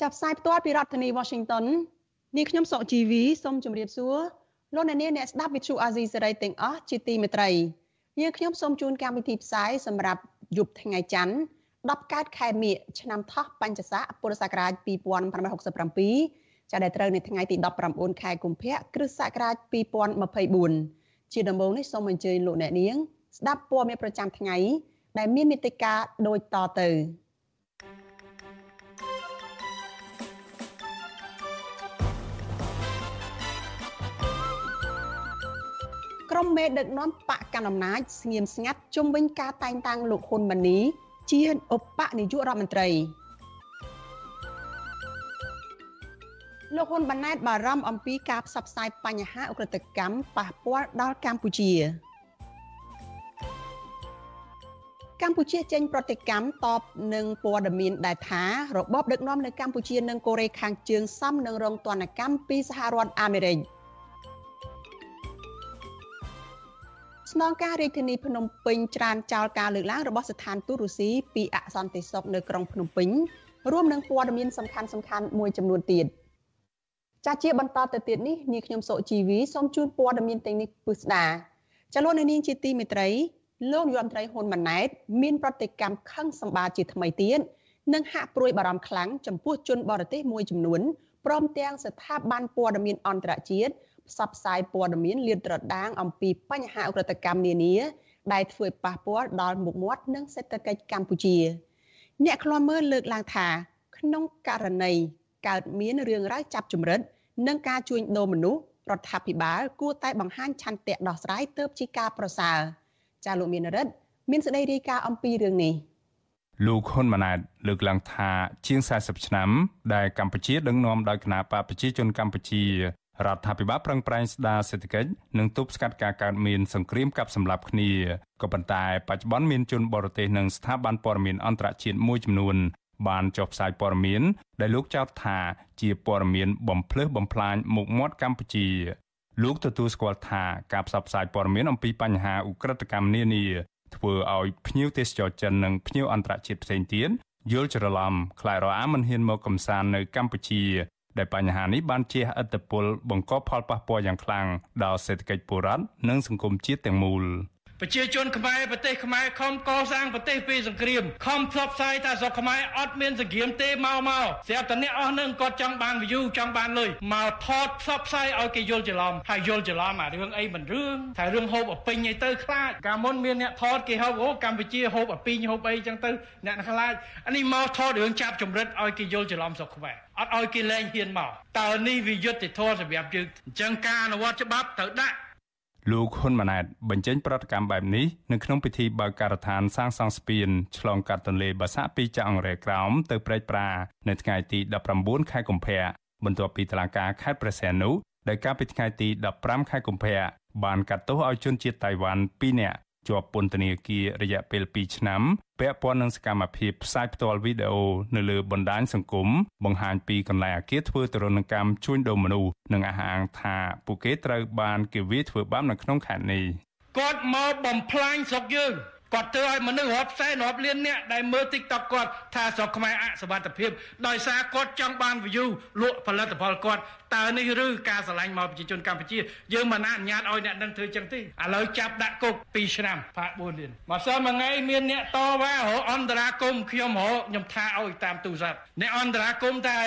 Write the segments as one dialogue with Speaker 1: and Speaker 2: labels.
Speaker 1: ចាប់ផ្សាយផ្ទាល់ពីរដ្ឋធានី Washington នាងខ្ញុំសុកជីវីសូមជម្រាបសួរលោកអ្នកនាងអ្នកស្ដាប់ Vuthu Azizi Serai ទាំងអស់ជាទីមេត្រីយើងខ្ញុំសូមជូនកម្មវិធីផ្សាយសម្រាប់យប់ថ្ងៃច័ន្ទ10កើតខែមិញឆ្នាំថោះបញ្ញស័កពុរសករាជ2567ចាដែលត្រូវនៅថ្ងៃទី19ខែកុម្ភៈគ្រិស្តសករាជ2024ជាដំបូងនេះសូមអញ្ជើញលោកអ្នកនាង ស្ដាប់ព័ត៌មានប្រចាំថ្ងៃដែលមានមេតិការដូចតទៅ មមេដឹកនាំបកកណ្ដាលអំណាចស្ងៀមស្ងាត់ជុំវិញការតែងតាំងលោកហ៊ុនម៉ាណីជាឧបនាយករដ្ឋមន្ត្រីលោកហ៊ុនម៉ាណែតបារម្ភអំពីការផ្សព្វផ្សាយបញ្ហាអ ுக ្រិតកម្មប៉ះពាល់ដល់កម្ពុជា កម្ពុជាចេញប្រតិកម្មតបនឹងព័ត៌មានដែលថារបបដឹកនាំនៅកម្ពុជានិងកូរ៉េខាងជើងសមនឹងរងទណ្ឌកម្មពីសហរដ្ឋអាមេរិក។ ស្នងការរាជធានីភ្នំពេញច្រានចោលការលើកឡើងរបស់ស្ថានទូតរុស្ស៊ីពីអសន្តិសុខនៅក្រុងភ្នំពេញរួមនឹងព័ត៌មានសំខាន់សំខាន់មួយចំនួនទៀតចាជាបន្តទៅទៀតនេះនាងខ្ញុំសុជីវីសូមជូនព័ត៌មានទាំងនេះពិស្ដាចលនានាងជាទីមេត្រីលោកយមត្រីហ៊ុនម៉ាណែតមានប្រតិកម្មខឹងសម្បាជាថ្មីទៀតនិងហាក់ព្រួយបារម្ភខ្លាំងចំពោះជនបរទេសមួយចំនួនព្រមទាំងស្ថាប័នព័ត៌មានអន្តរជាតិ ផ្សព្វផ្សាយព័ត៌មានលាតត្រដាងអំពីបញ្ហាអ ுக ្រិតកម្មនានាដែលធ្វើប៉ះពាល់ដល់មុខមាត់និងសេដ្ឋកិច្ចកម្ពុជា អ្នកខ្លាំមើលលើកឡើងថាក្នុងករណីកើតមានរឿងរ៉ាវចាប់ចម្រិត និងការជួញដូរមនុស្សរដ្ឋាភិបាលគួរតែបង្ហាញឆន្ទៈដោះស្រាយទៅជាការប្រសើរចាលោកមានរិទ្ធមានសេចក្តីរាយការណ៍អំពីរឿងនេះ
Speaker 2: លោកហ៊ុនម៉ាណែតលើកឡើងថាជាង40ឆ្នាំដែលកម្ពុជាដឹកនាំដោយគណបកប្រជាជនកម្ពុជា រដ្ឋាភិបាលប្រឹងប្រែងស្ដារសេដ្ឋកិច្ចនិងទប់ស្កាត់ការកើតមានសង្គ្រាមកាប់សម្លាប់គ្នាក៏ប៉ុន្តែបច្ចុប្បន្នមានជនបរទេសនិងស្ថាប័នព័ត៌មានអន្តរជាតិមួយចំនួនបានចុះផ្សាយព័ត៌មាន ដែលលោកចោទថាជាព័ត៌មានបំភ្លឺបំផ្លាញមុខមាត់កម្ពុជាលោកទទួលស្គាល់ថាការផ្សព្វផ្សាយព័ត៌មានអំពីបញ្ហាឧក្រិដ្ឋកម្មនានាធ្វើឲ្យភ្ញៀវទេសចរចិននិងភ្ញៀវអន្តរជាតិផ្សេងទៀតយល់ច្រឡំខ្លាចរអាមិនហ៊ានមកកំសាន្តនៅកម្ពុជា ដែលបញ្ហានេះបានជះឥទ្ធិពលបង្កផលប៉ះពាល់យ៉ាងខ្លាំងដល់សេដ្ឋកិច្ចពលរដ្ឋនិងសង្គមជាតិទាំងមូល
Speaker 3: ប្រជាជនខ្មែរប្រទេសខ្មែរខំកសាងប្រទេសពីសង្គ្រាមខំផ្សព្វផ្សាយថាស្រុកខ្មែរអត់មានសង្គ្រាមទេមកមកស្រាប់តែអ្នកអស់នឹងគាត់ចង់បាន view ចង់បានលុយមកថតផ្សព្វផ្សាយឲ្យគេយល់ច្រឡំហើយយល់ច្រឡំអារឿងអីមិនរឿងថារឿងហូបអពិញអីទៅខ្លាចកាលមុនមានអ្នកថតគេហូបអូកម្ពុជាហូបអពិញហូបអីចឹងទៅអ្នកខ្លាចអានេះមកថតរឿងចាប់ចម្រិតឲ្យគេយល់ច្រឡំស្រុកខ្មែរអត់ឲ្យគេលែងហ៊ានមកតើនេះវាយុត្តិធម៌សម្រាប់យើងអញ្ចឹងការអនុវត្តច្បាប់ត្រូវដាក់
Speaker 2: លោកហ៊ុនម៉ាណែតបញ្ចេញប្រតិកម្មបែបនេះនៅក្នុងពិធីបើកការដ្ឋានសាងសង់ស្ពានឆ្លងកាត់ទន្លេបាសាក់ពីចាក់អង្រែក្រោមទៅព្រែកប្រានៅថ្ងៃទី19ខែកុម្ភៈបន្ទាប់ពីតុលាការខេត្តព្រះសីហនុដែលកាលពីថ្ងៃទី15ខែកុម្ភៈបានកាត់ទោសឲ្យជនជាតិតៃវ៉ាន់2នាក់ជាប់ពន្ធនាគាររយៈពេល2ឆ្នាំ ពាក់ព័ន្ធនឹងសកម្មភាពផ្សាយផ្ទាល់វីដេអូនៅលើបណ្ដាញសង្គមបង្ហាញពីកន្លែងអាគារធ្វើទរណកម្មជួញដូរមនុស្សនិងអះអាងថាពួកគេត្រូវបានគេវាយធ្វើបាបនៅក្នុងខេត្តនេះ
Speaker 3: គាត់មកបំផ្លាញស្រុកយើង គាត់ធ្វើឲ្យមនុស្សរាប់សែនរាប់លានអ្នកដែលមើល TikTok គាត់ថាស្រុកខ្មែរអសវត្ថភាពដោយសារគាត់ចង់បាន view លក់ផលិតផលគាត់តើនេះឬការឆ្លាញ់មកប្រជាជនកម្ពុជាយើងមិនអនុញ្ញាតឲ្យអ្នកនឹងធ្វើចឹងទេឥឡូវចាប់ដាក់គុក2ឆ្នាំផាក4លានមកសល់មួយថ្ងៃមានអ្នកតវ៉ារអន្តរាគមខ្ញុំរខ្ញុំថាឲ្យតាមទូរស័ព្ទអ្នកអន្តរាគមតែ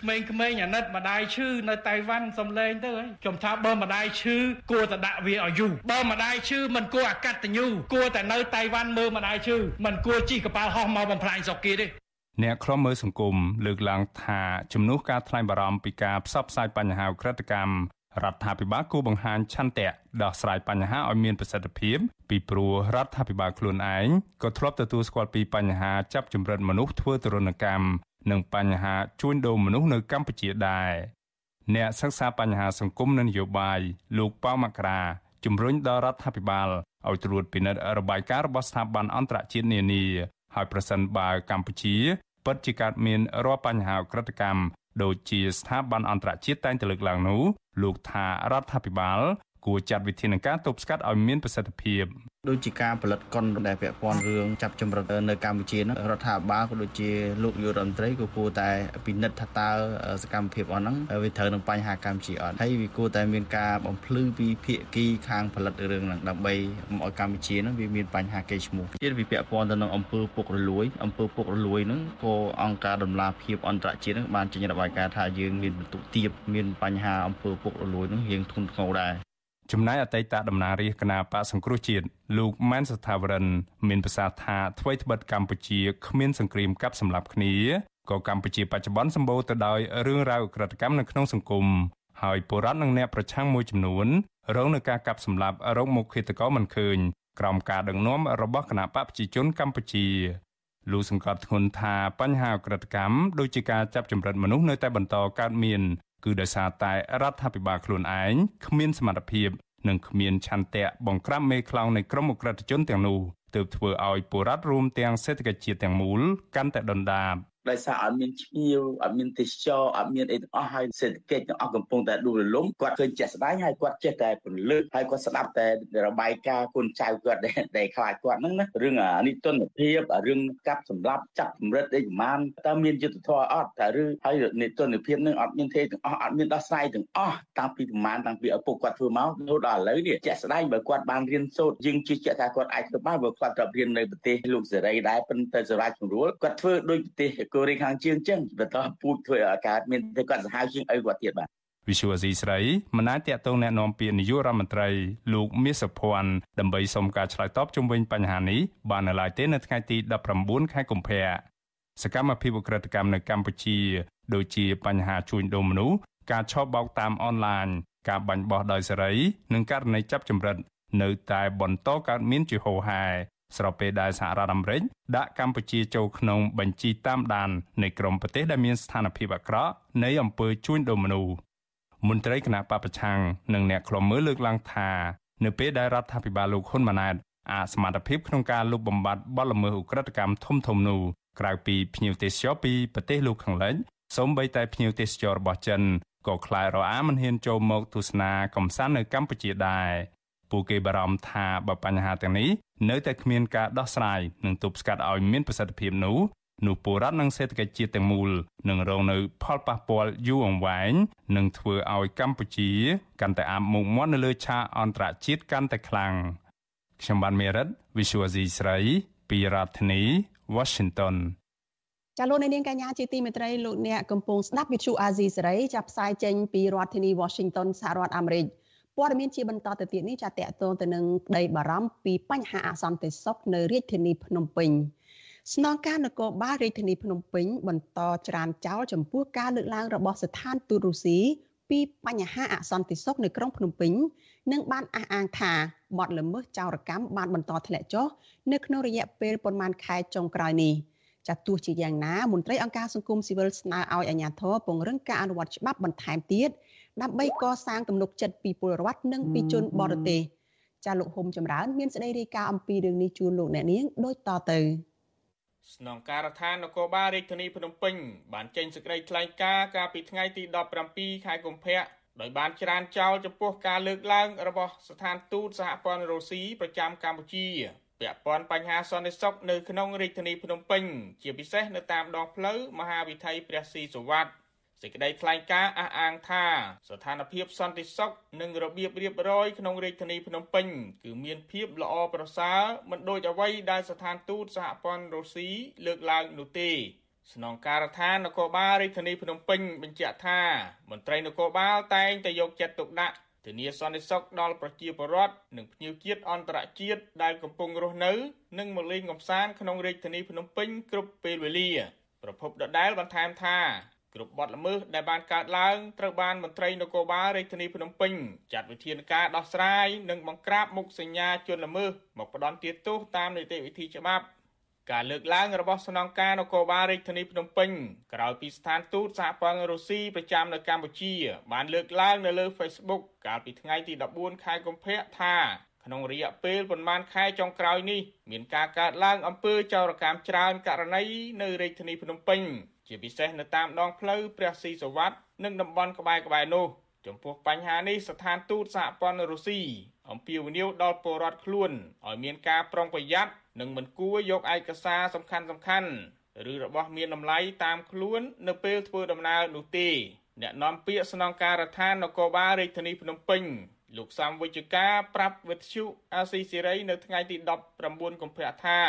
Speaker 3: ក្មេងៗអាណិតម្ដាយឈឺនៅតៃវ៉ាន់សំឡេងទៅខ្ញុំថាបើម្ដាយឈឺគួរតែដាក់វាឲ្យយូរបើម្ដាយឈឺមិនគួរអកតញ្ញូគួរតែនៅតៃវ៉ាន់មើលម្ដាយឈឺមិនគួរជិះកប៉ាល់ហោះមកបំផ្លាញស្រុកគេទេ
Speaker 2: អ្នកខ្លំមើលសង្គមលើកឡើងថាជំនួសការថ្លែងបារម្ភពីការផ្សព្វផ្សាយបញ្ហាក្រិតកម្មរដ្ឋាភិបាលគួរបង្ហាញឆន្ទៈដោះស្រាយបញ្ហាឲ្យមានប្រសិទ្ធភាពពីព្រោះរដ្ឋាភិបាលខ្លួនឯងក៏ធ្លាប់ទទួលស្គាល់ពីបញ្ហាចាប់ចម្រិតមនុស្សធ្វើទរណកម្មនិងបញ្ហាជួញដូរមនុស្សនៅកម្ពុជាដែរអ្នកសិក្សាបញ្ហាសង្គមនិងនយោបាយលោកប៉ៅមករាជំរុញដល់រដ្ឋាភិបាល ឲ្យត្រួតពិនិត្យរបាយការណ៍របស់ស្ថាប័នអន្តរជាតិនានាហើយប្រសិនបើកម្ពុជាពិតជាកើតមានរាល់បញ្ហាក្រិតកម្មដូចជាស្ថាប័នអន្តរជាតិតែងតែលើកឡើងនោះលោកថារដ្ឋាភិបាល គួរចាត់វិធានការទប់ស្កាត់ឲ្យមានប្រសិទ្ធភាព
Speaker 4: ដូចជាការផលិតកុនដែលពាក់ព័ន្ធរឿងចាប់ចម្រិតនៅកម្ពុជានោះរដ្ឋាភិបាលក៏ដូចជាលោកយុរដ្ឋមន្ត្រីក៏គួរតែពិនិត្យថាតើសកម្មភាពអស់ហ្នឹងវាត្រូវនឹងបញ្ហាកម្ពុជាអត់ហើយវាគួរតែមានការបំភ្លឺពីភាគីខាងផលិតរឿងហ្នឹងដើម្បីឲ្យកម្ពុជាហ្នឹងវាមានបញ្ហាកេរ្តិ៍ឈ្មោះទៀតវាពាក់ព័ន្ធទៅនឹងអង្គើពុករលួយអង្គើពុករលួយហ្នឹងក៏អង្គការដំឡាភិបអន្តរជាតិហ្នឹងបានចេញរបាយការណ៍ថាយើងមានបន្ទុកទៀបមានបញ្ហាអង្គើពុករលួយហ្នឹងរៀងធ្ងន់ធ្ងរដែរ
Speaker 2: ចំណែកអតីតតំណាងរាជគណៈបកសង្គ្រោះជាតិលោកម៉ែនសថាវរិន មានប្រសាសន៍ថាថ្មីត្បិតកម្ពុជាគ្មានសង្គ្រាមកាប់សម្លាប់គ្នាក៏កម្ពុជាបច្ចុប្បន្នសម្បូរទៅដោយរឿងរ៉ាវអក្រិតកម្មនៅក្នុងសង្គមហើយពលរដ្ឋនិងអ្នកប្រឆាំងមួយចំនួនរងនឹងការកាប់សម្លាប់រងមុខឃាតករមិនឃើញក្រោមការដឹកនាំរបស់គណៈបកប្រជាជនកម្ពុជាលោកសង្កត់ធ្ងន់ថាបញ្ហាអក្រិតកម្មដូចជាការចាប់ចម្រិតមនុស្សនៅតែបន្តកើតមាន គឺដោយសារតែរដ្ឋាភិបាលខ្លួនឯងគ្មានសមត្ថភាពនិងគ្មានឆន្ទៈបង្ក្រាបមេខ្លោងនៃក្រុមអក្រិតជនទាំងនោះទើបធ្វើឲ្យបុរដ្ឋរួមទាំងសេដ្ឋកិច្ចជាតិទាំងមូលកាន់តែដុនដាប
Speaker 5: ដោយសារអត់មានឈ្មោះអត់មានទេសចរអត់មានអីទាំងអស់ហើយសេដ្ឋកិច្ចទាំងអស់កំពុងតែដួលរលំគាត់ឃើញជាក់ស្ដែងហើយគាត់ចេះតែពន្លឺហើយគាត់ស្ដាប់តែរបាយការណ៍គុណចៅគាត់ដែលខ្លាចគាត់ហ្នឹងណារឿងនិទនភាពរឿងកាប់សម្លាប់ចាប់កម្រិតអីប្រមាណតើមានយុទ្ធធរអត់តើឬហើយនិទនភាពហ្នឹងអត់មានទេទាំងអស់អត់មានដោះស្រាយទាំងអស់តាំងពីប្រមាណតាំងពីឪពុកគាត់ធ្វើមកនោះដល់ឥឡូវនេះជាក់ស្ដែងបើគាត់បានរៀនសូត្រយើងជឿជាក់ថាគាត់អាចធ្វើបានបើគាត់ត្រូវរៀននៅប្រទេសលោកសេរីដែរប៉ុន្តែសម្រាប់ជំរួលគាត់ធ្វើដោយប្រទេសកូរ៉េខាងជើងចឹងបន្តពូជធ្វើឲ្យកើតមានតែគាត់សាហាវជាងឪគាត់ទៀតបាទ
Speaker 2: វិសុវអាស៊ីស្រីមិនអាចតាក់ទងแนะនាំពាក្យនាយករដ្ឋមន្ត្រីលោកមាសសុភ័ណ្ឌដើម្បីសុំការឆ្លើយតបជុំវិញបញ្ហានេះបាននៅឡើយទេនៅថ្ងៃទី19ខែកុម្ភៈសកម្មភាពអក្រិតកម្មនៅកម្ពុជា ដូចជាបញ្ហាជួញដូរមនុស្សការឆោបបោកតាមអនឡាញការបាញ់បោះដោយសេរីនិងករណីចាប់ចម្រិតនៅតែបន្តកើតមានជាហូរហែ ស្របពេលដែលសហរដ្ឋអាមេរិកដាក់កម្ពុជាចូលក្នុងបញ្ជីតាមដាននៃក្រុមប្រទេសដែលមានស្ថានភាពអាក្រក់នៃអំពើជួញដូរមនុស្សមន្ត្រីគណៈបពប្រឆាំងនិងអ្នកខ្លំមើលលើកឡើងថានៅពេលដែលរដ្ឋាភិបាលលោកហ៊ុនម៉ាណែតអសមត្ថភាពក្នុងការលុបបំបាត់បទល្មើសឧក្រិដ្ឋកម្មធំធំនោះក្រៅពីភ្ញៀវទេសចរពីប្រទេសលោកខាងលិចសូម្បីតែភ្ញៀវទេសចររបស់ចិនក៏ខ្លាចរអាមិនហ៊ានចូលមកទស្សនាកំសាន្តនៅកម្ពុជាដែរពួកគេបារម្ភថាបើបញ្ហាទាំងនេះ នៅតែគ្មានការដោះស្រាយនិងទប់ស្កាត់ឲ្យមានប្រសិទ្ធភាពនោះនោះពលរដ្ឋនិងសេដ្ឋកិច្ចជាតិទាំងមូលនឹងរងនៅ ផលប៉ះពាល់យូរអង្វែងនិងធ្វើឲ្យកម្ពុជា កាន់តែអាប់មុខមាត់នៅលើឆាកអន្តរជាតិកាន់តែខ្លាំងខ្ញុំបានមេរិត Visual C ស្រីពីរដ្ឋធានី Washington
Speaker 1: ចាលោកនាងកញ្ញាជាទីមេត្រីលោកអ្នកកំពុងស្ដាប់វិទ្យុអាស៊ីសេរីចាប់ផ្សាយចេញពីរដ្ឋធានី Washington សហរដ្ឋអាមេរិក ព័ត៌មានជាបន្តទៅទៀតនេះចាតកតងទៅនឹងក្តីបារម្ភពីបញ្ហាអសន្តិសុខនៅរាជធានីភ្នំពេញស្នងការនគរបាលរាជធានីភ្នំពេញបន្តច្រានចោលចំពោះការលើកឡើងរបស់ស្ថានទូតរុស្ស៊ីពីបញ្ហាអសន្តិសុខនៅក្រុងភ្នំពេញនិងបានអះអាងថាបទល្មើសចោរកម្មបានបន្តធ្លាក់ចុះនៅក្នុងរយៈពេលប្រមាណខែចុងក្រោយនេះចាទោះជាយ៉ាងណាមន្ត្រីអង្គការសង្គមស៊ីវិលស្នើឲ្យអាជ្ញាធរពង្រឹងការអនុវត្តច្បាប់បន្ថែមទៀត ដើម្បីកសាងទំនុកចិត្តពីពលរដ្ឋនិងពីជនបរទេសចាលោកហុំចម្រើន មានសេចក្តីរាយការណ៍អំពីរឿងនេះជូនលោកអ្នកនាងដូចតទៅ
Speaker 6: ស្នងការដ្ឋាននគរបាលរាជធានីភ្នំពេញបានចេញសេចក្តីថ្លែងការណ៍កាលពីថ្ងៃទី17ខែកុម្ភៈដោយបានច្រានចោលចំពោះការលើកឡើងរបស់ស្ថានទូតសហព័ន្ធរុស្ស៊ីប្រចាំកម្ពុជាពាក់ព័ន្ធបញ្ហាសន្តិសុខនៅក្នុងរាជធានីភ្នំពេញ ជាពិសេសនៅតាមដងផ្លូវមហាវិថីព្រះស៊ីសុវត្ថិ សេចក្តីថ្លែងការណ៍អះអាងថាស្ថានភាពសន្តិសុខនិងរបៀបរៀបរយក្នុងរាជធានីភ្នំពេញគឺមានភាពល្អប្រសើរមិនដូចអ្វីដែលស្ថានទូតសហព័ន្ធរុស្ស៊ីលើកឡើងនោះទេស្នងការដ្ឋាននគរបាលរាជធានីភ្នំពេញបញ្ជាក់ថាមន្ត្រីនគរបាលតែងតែយកចិត្តទុកដាក់ធានាសន្តិសុខដល់ប្រជាពលរដ្ឋនិងភ្ញៀវជាតិអន្តរជាតិដែលកំពុងរស់នៅ និងមកលេងកម្សាន្តក្នុងរាជធានីភ្នំពេញគ្រប់ពេលវេលាប្រពន្ធដដែលបន្ថែមថា គ្រប់បទល្មើសដែលបានកើតឡើងត្រូវបានមន្ត្រីនគរបាលរាជធានីភ្នំពេញចាត់វិធានការដោះស្រាយនិងបង្ក្រាបមុខសញ្ញាជនល្មើសមកផ្ដន់ទោសតាមនីតិវិធីច្បាប់ការលើកឡើងរបស់ស្នងការនគរបាលរាជធានីភ្នំពេញក្រោយពីស្ថានទូតសហព័ន្ធរុស្ស៊ីប្រចាំនៅកម្ពុជា បានលើកឡើងនៅលើ Facebook កាលពីថ្ងៃទី14ខែកុម្ភៈថាក្នុងរយៈពេលប្រមាណខែចុងក្រោយនេះមានការកើតឡើងអំពើចោរកម្មច្រើនករណីនៅរាជធានីភ្នំពេញ ជាពិសេសនៅតាមដងផ្លូវព្រះស៊ីសវ័តនិងតំបន់ក្បែរក្បែរនោះចំពោះបញ្ហានេះស្ថានទូតសហព័ន្ធរុស្ស៊ីអំពាវនាវដល់ពលរដ្ឋខ្លួនឲ្យមានការប្រុងប្រយ័ត្ននិងមិនគួរយកឯកសារសំខាន់សំខាន់ឬរបស់មានតម្លៃតាមខ្លួននៅពេលធ្វើដំណើរនោះទេអ្នកនាំពាក្យស្នងការដ្ឋាននគរបាលរាជធានីភ្នំពេញលោកសំវិជ្ជការប្រាប់វិទ្យុអាស៊ីសេរីនៅថ្ងៃទី19កុម្ភៈថា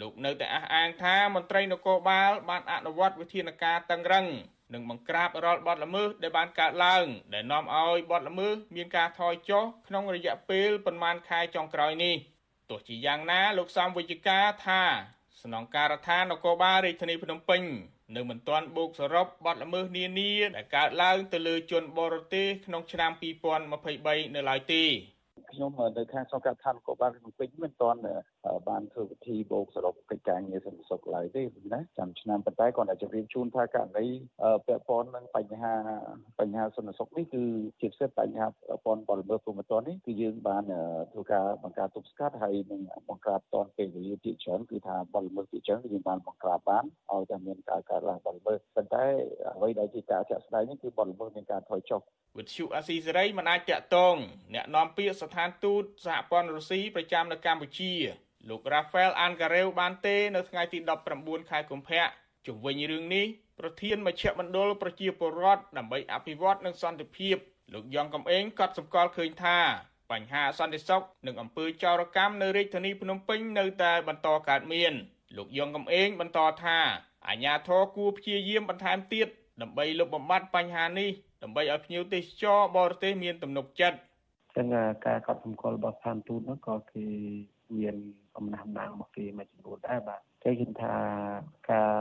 Speaker 6: លោកនៅតែអះអាងថាមន្ត្រីនគរបាល បានអនុវត្តវិធានការតឹងរឹងនិងបង្ក្រាបរាល់បទល្មើសដែលបានកើតឡើង ដែលនាំឲ្យបទល្មើសមានការថយចុះក្នុងរយៈពេលប្រមាណខែចុងក្រោយនេះទោះជាយ៉ាងណាលោកសំវិជ្ជការថាស្នងការដ្ឋាននគរបាលរាជធានីភ្នំពេញនៅមិនទាន់បូកសរុបបទល្មើសនានាដែលកើតឡើងទៅលើជនបរទេសក្នុងឆ្នាំ2023នៅឡើយទេ
Speaker 7: ខ្ញុំនៅខាងសង្កាត់ឋានគោបាលភ្នំពេញមិនទាន់បានធ្វើពិធីបូកសរុបកិច្ចការងារសន្តិសុខឡើយទេណាចាំឆ្នាំប៉ុន្តែគាត់តែជម្រាបជូនថាករណីពាក់ព័ន្ធនឹងបញ្ហាបញ្ហាសន្តិសុខនេះគឺជាពិសេសបញ្ហាពាក់ព័ន្ធបរិបទព្រមត្តនេះគឺយើងបានធ្វើការបង្ការទប់ស្កាត់ហើយនឹងបង្ក្រាបតនពេលវេលាជាច្រើនគឺថាបរិបទជាច្រើនយើងបានបង្ក្រាបបានឲ្យតែមានការកើតឡើងបរិបទប៉ុន្តែអ្វីដែលជាការចាក់ស្ដែងនេះគឺបរិបទមានការថយចុះ
Speaker 6: វិទ្យុអាស៊ីសេរីមិនអាចតាក់ទងអ្នកនាំពាក្យស្ថានទូតសហព័ន្ធរុស្ស៊ីប្រចាំនៅកម្ពុជាលោករ៉ាហ្វែលអានការ៉េវបានទេនៅថ្ងៃទី19ខែកុម្ភៈជំវិញរឿងនេះប្រធានមជ្ឈមណ្ឌលប្រជាពលរដ្ឋដើម្បីអភិវឌ្ឍនិងសន្តិភាពលោកយ៉ងកំឯងក៏សម្គាល់ឃើញថាបញ្ហាសន្តិសុខនិងអំពើចោរកម្មនៅរាជធានីភ្នំពេញនៅតែបន្តកើតមានលោកយ៉ងកំឯងបន្តថាអាជ្ញាធរគួរព្យាយាមបន្ថែមទៀតដើម្បីលុបបំបាត់បញ្ហានេះដើម្បីឲ្យភ្ញៀវទេសចរបរទេសមានទំនុកចិត្ត
Speaker 7: ចឹងការកត់សម្គាល់របស់ស្ថានទូតនោះក៏គេមានអំណះអំណាងមកគេមួយចំនួនដែរបាទគេគិតថាការ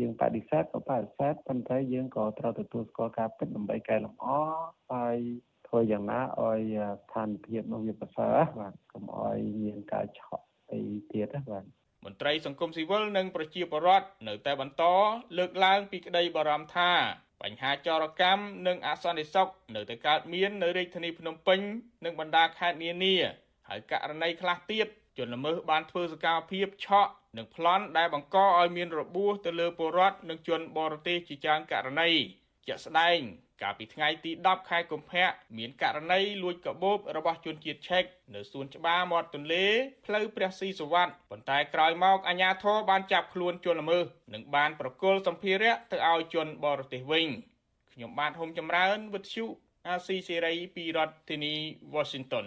Speaker 7: យើងបដិសេធក៏បដិសេធប៉ុន្តែយើងក៏ត្រូវទទួលស្គាល់ការពិតដើម្បីកែលម្អហើយធ្វើយ៉ាងណាឲ្យស្ថានភាពនោះវាប្រសើរបាទកុំឲ្យមានការឆក់អីទៀតបាទ
Speaker 6: មន្ត្រីសង្គមស៊ីវិលនិងប្រជាពលរដ្ឋនៅតែបន្តលើកឡើងពីក្តីបារម្ភថា បញ្ហាចរកម្មនិងអសន្តិសុខនៅតែកើតមាននៅរាជធានីភ្នំពេញនិងបណ្ដាខេត្តនានាហើយករណីខ្លះទៀតជនល្មើសបានធ្វើសកម្មភាពឆក់និងប្លន់ដែលបង្កឲ្យមានរបួសទៅលើពលរដ្ឋនិងជនបរទេសជាច្រើនករណីជាក់ស្ដែង កាលពីថ្ងៃទី10ខែកុម្ភៈមានករណីលួចកាបូបរបស់ជនជាតិឆែកនៅសួនច្បារមាត់ទន្លេផ្លូវព្រះស៊ីសុវត្ថិប៉ុន្តែក្រោយមកអាជ្ញាធរបានចាប់ខ្លួនជនល្មើសនិងបានប្រគល់សម្ភារៈទៅឲ្យជនបរទេសវិញខ្ញុំបាទហុំចម្រើនវិទ្យុអាស៊ីសេរីពីរដ្ឋធានី Washington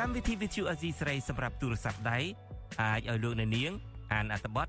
Speaker 8: កម្មវិធីវិទ្យុអាស៊ីសេរីសម្រាប់ទូរស័ព្ទដៃអាចឲ្យលោកអ្នកនាង អានអត្ថបទ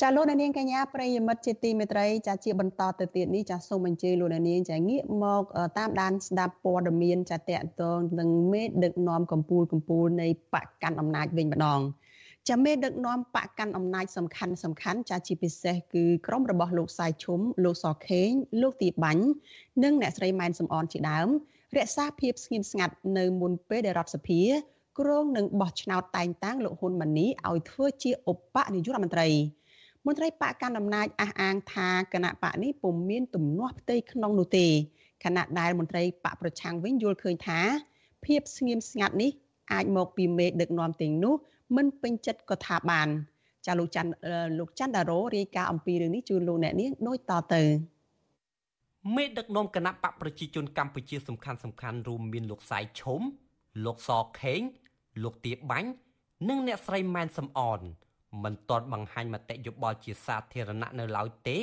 Speaker 1: ចាលោកនាងកញ្ញាប្រិយមិត្តជាទីមេត្រីចាជាបន្តទៅទៀតនេះចាសូមអញ្ជើញលោកនាងចាងាកមកតាមដានស្ដាប់ព័ត៌មានចាតកតងនឹងមេដឹកនាំកម្ពុជាកម្ពុជានៃបកកាន់អំណាចវិញម្ដងចាមេដឹកនាំបកកាន់អំណាចសំខាន់សំខាន់ចាជាពិសេសគឺក្រុមរបស់លោកសាយឈុំលោកសខេងលោកទីបាញ់និងអ្នកស្រីម៉ែនសំអនជាដើមរក្សាភាពស្ងៀមស្ងាត់នៅមុនពេលដែលរដ្ឋសភាគ្រងនឹងបោះឆ្នោតតែងតាំងលោកហ៊ុនម៉ាណីឲ្យធ្វើជាឧបនាយករដ្ឋមន្ត្រី មន្ត្រីបកកណ្ដាលអំណាចអះអាងថាគណៈបកនេះពុំមានទំនាស់ផ្ទៃក្នុងនោះទេខណៈដែលមន្ត្រីបកប្រឆាំងវិញយល់ឃើញថា ភាពស្ងៀមស្ងាត់នេះអាចមកពីមេដឹកនាំទាំងនោះមិនពេញចិត្តក៏ថាបានចាលោកច័ន្ទលោកច័ន្ទដារ៉ូរាយការណ៍អំពីរឿងនេះជូនលោកអ្នកនាងដូចតទៅ
Speaker 9: មេដឹកនាំគណៈបកប្រជាជនកម្ពុជាសំខាន់សំខាន់រួមមានលោកសាយឈុំលោកសខេងលោកទាបាញ់និងអ្នកស្រីម៉ែនសំអន មិនទាន់បង្ហាញមតិយោបល់ជាសាធារណៈនៅឡើយទេ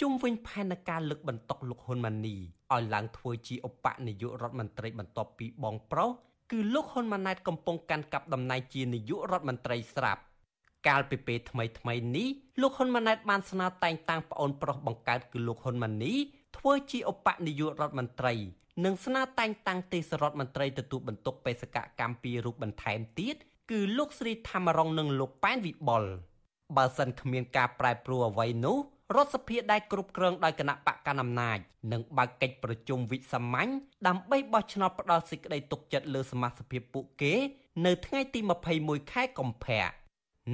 Speaker 9: ជុំវិញផែនការលើកបន្ទុកលោកហ៊ុនម៉ាណីឲ្យឡើងធ្វើជាឧបនាយករដ្ឋមន្ត្រីបន្ទាប់ពីបងប្រុសគឺលោកហ៊ុនម៉ាណែតកំពុងកាន់កាប់តំណែងជានាយករដ្ឋមន្ត្រីស្រាប់កាលពីពេលថ្មីថ្មីនេះលោកហ៊ុនម៉ាណែតបានស្នើតែងតាំងប្អូនប្រុសបង្កើតគឺលោកហ៊ុនម៉ាណីធ្វើជាឧបនាយករដ្ឋមន្ត្រី និងស្នើតែងតាំងទេសរដ្ឋមន្ត្រីទទួលបន្ទុកបេសកកម្មពីររូបបន្ថែមទៀត គឺលោកស្រីធម្មរងនិងលោកប៉ែនវិបុលបើសិនគ្មានការប្រែប្រួលអ្វីនោះរដ្ឋសភាដែលគ្រប់គ្រងដោយគណៈបកកណ្ដាលអំណាចនឹងបើកកិច្ចប្រជុំវិសាមញ្ញដើម្បីបោះឆ្នោតផ្ដល់សេចក្តីទុកចិត្តលើសមាជិកពួកគេ នៅថ្ងៃទី21ខែកុម្ភៈ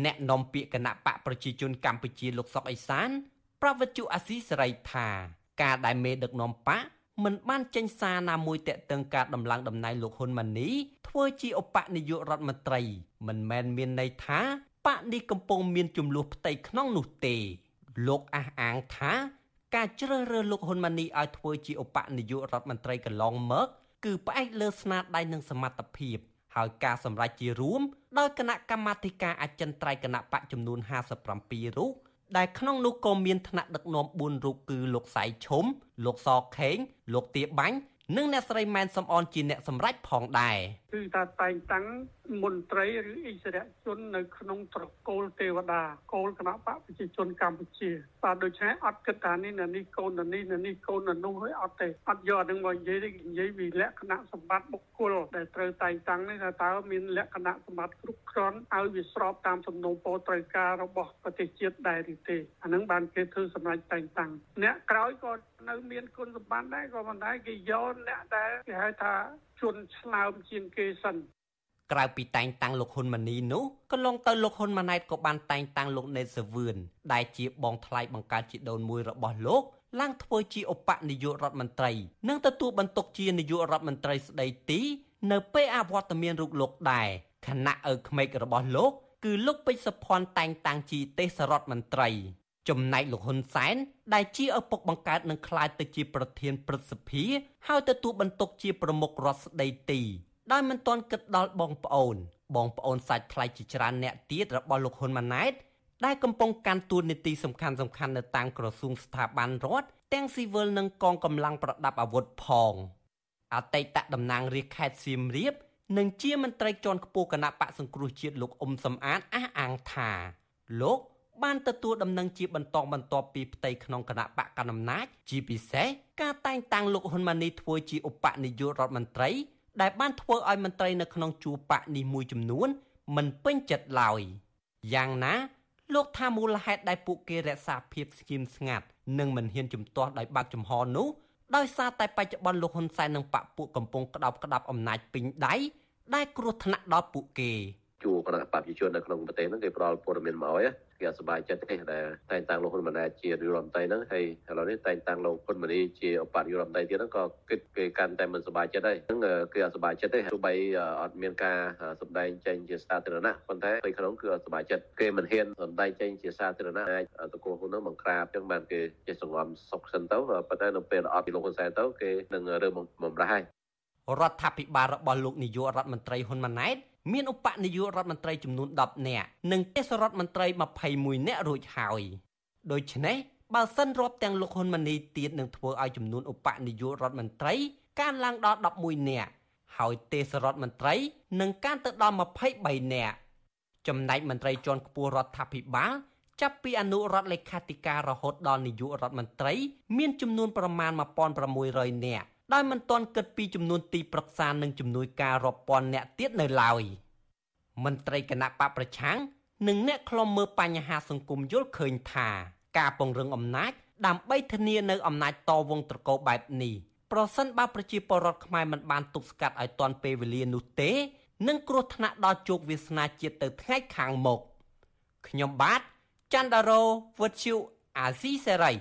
Speaker 9: អ្នកនាំពាក្យគណៈបកប្រជាជនកម្ពុជាលោកសុកអេសានប្រវត្តិជអាស៊ីសេរីថា ការដែលមេដឹកនាំបក មិនបានចេញសារណាមួយតាក់ទងការដំឡើងតំណែងលោកហ៊ុនម៉ាណីធ្វើជាឧបនាយករដ្ឋមន្ត្រី មិនមែនមានន័យថាបកនេះកំពុងមានចំនួនផ្ទៃក្នុងនោះទេ លោកអះអាងថា ការជ្រើសរើសលោកហ៊ុនម៉ាណីឲ្យធ្វើជាឧបនាយករដ្ឋមន្ត្រីកន្លងមកគឺផ្អែកលើស្នាដៃនិងសមត្ថភាពហើយការសម្រេចជារួមដោយគណៈកម្មាធិការអចិន្ត្រៃយ៍គណៈបកចំនួន57រូប ដែលក្នុងនោះក៏មានថ្នាក់ដឹកនាំ4រូបគឺលោកសៃឈុំលោកសខេងលោកទាបាញ់និងអ្នកស្រីម៉ែនសំអនជាអ្នកសម្រេចផងដែរ
Speaker 10: គឺថាតែងតាំងមន្ត្រីឬអិសរាជជននៅក្នុងត្រកូលទេវតាកូលគណៈបកប្រជាជនកម្ពុជាបាទដូច្នេះអត់គិតថានេះនេះកូននេះនេះកូននោះហើយអត់ទេអត់យកនឹងមកនិយាយទេនិយាយពីលក្ខណៈសម្បត្តិបុគ្គលដែលត្រូវតែងតាំងនេះថាតើមានលក្ខណៈសម្បត្តិគ្រប់គ្រាន់ឲ្យវាស្របតាមសំណុំពរត្រូវការរបស់ប្រទេសជាតិដែរឬទេអានឹងបានគេធ្វើសម្រាប់តែងតាំងអ្នកក្រោយក៏នៅមានគុណសម្បត្តិដែរក៏ប៉ុន្តែគេយកអ្នកដែលគេហៅថាជនឆ្លើមជាងគេសិន
Speaker 9: ក្រៅពីតែងតាំងលោកហ៊ុនម៉ាណីនោះកន្លងទៅលោកហ៊ុនម៉ាណែតក៏បានតែងតាំងលោកណេតសាវឿនដែលជាបងថ្លៃបង្កើតជីដូនមួយរបស់លោកឡើងធ្វើជាឧបនាយករដ្ឋមន្ត្រី និងទទួលបន្ទុកជានាយករដ្ឋមន្ត្រីស្ដីទី នៅពេលអវត្តមានរូបលោកដែរខណៈឪក្មេករបស់លោក គឺលោកពេជ្រសុភ័ណ្ឌតែងតាំងជាទេសរដ្ឋមន្ត្រី ចំណែកលោកហ៊ុនសែនដែលជាឪពុកបង្កើតនឹងក្លាយទៅជាប្រធានព្រឹទ្ធសភាហើយទទួលបន្ទុកជាប្រមុខរដ្ឋស្ដីទីដោយមិនទាន់គិតដល់បងប្អូន បងប្អូនសាច់ថ្លៃជាច្រើនអ្នកទៀតរបស់លោកហ៊ុនម៉ាណែតដែលកំពុងកាន់តួនាទីសំខាន់សំខាន់នៅតាមក្រសួងស្ថាប័នរដ្ឋទាំងស៊ីវិលនិងកងកម្លាំងប្រដាប់អាវុធផងអតីតតំណាងរាជខេត្តសៀមរាបនិងជាមន្ត្រីជាន់ខ្ពស់គណៈបកសង្គ្រោះជាតិលោកអ៊ុំសំអាតអះអាងថាលោក បានទទួលដំណឹងជាបន្តបន្ទាប់ពីផ្ទៃក្នុងគណៈបកកណ្ដាលអំណាចជាពិសេសការតែងតាំងលោកហ៊ុនម៉ាណីធ្វើជាឧបនាយករដ្ឋមន្ត្រីដែលបានធ្វើឲ្យមន្ត្រីនៅក្នុងជួរបកនេះមួយចំនួន មិនពេញចិត្តឡើយយ៉ាងណា លោកថាមូលហេតុដែលពួកគេរក្សាភាពស្ងៀមស្ងាត់និងមិនហ៊ានជំទាស់ដោយបើកចំហនោះដោយសារតែបច្ចុប្បន្នលោកហ៊ុនសែននិងបកពួកកំពុងក្តោបក្តាប់អំណាចពេញដៃដែលគ្រោះថ្នាក់ដល់ពួកគេ
Speaker 11: ជួគណៈបព្វជិជននៅក្នុងប្រទេសហ្នឹងគេផ្ដល់ព័ត៌មានមកឲ្យ គេអត់សប្បាយចិត្តទេដែលតែងតាំងលោកហ៊ុនម៉ាណែតជានាយករដ្ឋមន្ត្រីហ្នឹងហើយឥឡូវនេះតែងតាំងលោកហ៊ុនម៉ាណីជាឧបនាយករដ្ឋមន្ត្រីទៀតហ្នឹងក៏គិតគេកាន់តែមិនសប្បាយចិត្តដែរហ្នឹងគឺអត់សប្បាយចិត្តទេទោះបីអត់មានការសម្ដែងចេញជាសាធារណៈប៉ុន្តែពេលក្នុងគឺអត់សប្បាយចិត្តគេមិនហ៊ានសម្ដែងចេញជាសាធារណៈអាចតកូលហ៊ុនហ្នឹងបង្ក្រាបចឹងបានគេចេះសង្ងំសុកសិនទៅប៉ុន្តែនៅពេលអត់ពីលោកហ៊ុនសែនទៅគេនឹងរើបំរះហើយ
Speaker 9: រដ្ឋាភិបាលរបស់លោកនាយករដ្ឋមន្ត្រីហ៊ុនម៉ាណែត មានឧបនាយករដ្ឋមន្ត្រីចំនួន10នាក់និងទេសរដ្ឋមន្ត្រី21នាក់រួចហើយដូច្នេះបើសិនរាប់ទាំងលោកហ៊ុនម៉ាណីទៀតនឹងធ្វើឲ្យចំនួនឧបនាយករដ្ឋមន្ត្រីកើនឡើងដល់11នាក់ហើយទេសរដ្ឋមន្ត្រីនឹងកើនទៅដល់23នាក់ចំណែកមន្ត្រីជាន់ខ្ពស់រដ្ឋាភិបាលចាប់ពីអនុរដ្ឋលេខាធិការរហូតដល់នាយករដ្ឋមន្ត្រី មានចំនួនប្រមាណ1600នាក់ ដោយមិនទាន់គិតពីចំនួនទីប្រឹក្សានិងជំនួយការរាប់ពាន់នាក់ទៀតនៅឡើយមន្ត្រីគណៈបកប្រឆាំងនិងអ្នកខ្លំមើលបញ្ហាសង្គមយល់ឃើញថាការពង្រឹងអំណាចដើម្បីធានានៅអំណាចតវងត្រកោបែបនេះប្រសិនបើប្រជាពលរដ្ឋខ្មែរមិនបានទប់ស្កាត់ឲ្យទាន់ពេលវេលានោះទេនឹងគ្រោះថ្នាក់ដល់ជោគវាសនាជាតិទៅថ្ងៃខាងមុខខ្ញុំបាទច័ន្ទដារោវុទ្ធុអាស៊ីសេរី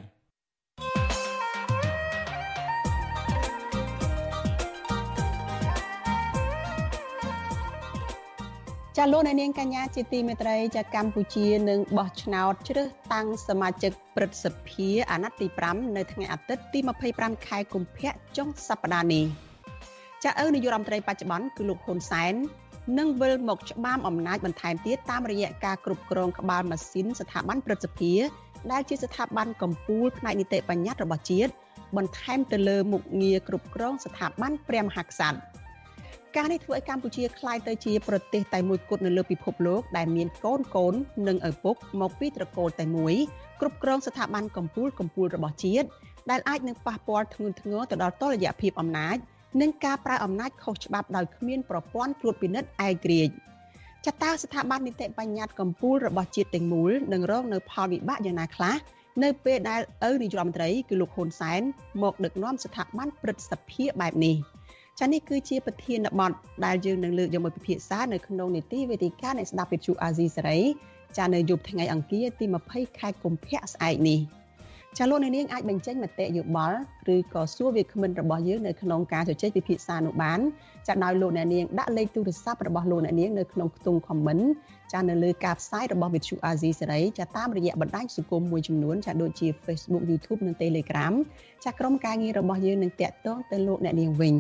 Speaker 1: ចាលោកអ្នកនាងកញ្ញាជាទីមេត្រីចាកម្ពុជានឹងបោះឆ្នោតជ្រើសតាំងសមាជិកព្រឹទ្ធសភាអាណត្តិទី5នៅថ្ងៃអាទិត្យទី25ខែកុម្ភៈចុងសប្តាហ៍នេះចាឪនាយករដ្ឋមន្ត្រីបច្ចុប្បន្នគឺលោកហ៊ុនសែននឹងវិលមកច្បាមអំណាចបន្ថែមទៀតតាមរយៈការគ្រប់គ្រងក្បាលម៉ាស៊ីនស្ថាប័នព្រឹទ្ធសភា ដែលជាស្ថាប័នកម្ពុជាផ្នែកនីតិបញ្ញត្តិរបស់ជាតិបន្ថែមទៅលើមុខងារគ្រប់គ្រងស្ថាប័នព្រះមហាក្សត្រ ការនេះធ្វើឲ្យកម្ពុជាក្លាយទៅជាប្រទេសតែមួយគត់នៅលើពិភពលោកដែលមានកូនកូននិងឪពុកមកពីត្រកូលតែមួយគ្រប់គ្រងស្ថាប័នកម្ពុជាកម្ពុជារបស់ជាតិដែលអាចនឹងប៉ះពាល់ធ្ងន់ធ្ងរទៅដល់តុល្យភាពអំណាចនិងការប្រើអំណាចខុសច្បាប់ដោយគ្មានប្រព័ន្ធត្រួតពិនិត្យឯករាជ្យចតាស្ថាប័ននីតិបញ្ញត្តិកម្ពុជារបស់ជាតិទាំងមូលនឹងរងនៅផលវិបាកយ៉ាងណាខ្លះនៅពេលដែលឪនាយរដ្ឋមន្ត្រីគឺលោកហ៊ុនសែនមកដឹកនាំស្ថាប័នព្រឹទ្ធសភាបែបនេះ ចានេះគឺជាប្រធានបទដែលយើងនឹងលើកយកមកពិភាក្សានៅក្នុងនីតិវេទិកានៃស្ដាប់វិទ្យុអាស៊ីសេរីចានៅយប់ថ្ងៃអង្គារទី20ខែកុម្ភៈស្អែកនេះចាលោកអ្នកនាងអាចបញ្ចេញមតិយោបល់ឬក៏សួរវាគ្មិនរបស់យើងនៅក្នុងការជជែកពិភាក្សានោះបានចាដោយលោកអ្នកនាងដាក់លេខទូរស័ព្ទរបស់លោកអ្នកនាងនៅក្នុងខ្ទង់ comment ចានៅលើការផ្សាយរបស់ Vithu Azizi សេរីចាតាមរយៈបណ្ដាញសង្គមមួយចំនួនចាដូចជា Facebook YouTube និង Telegram ចាក្រុមការងាររបស់យើងនឹងតាក់ទងទៅលោកអ្នកនាងវិញ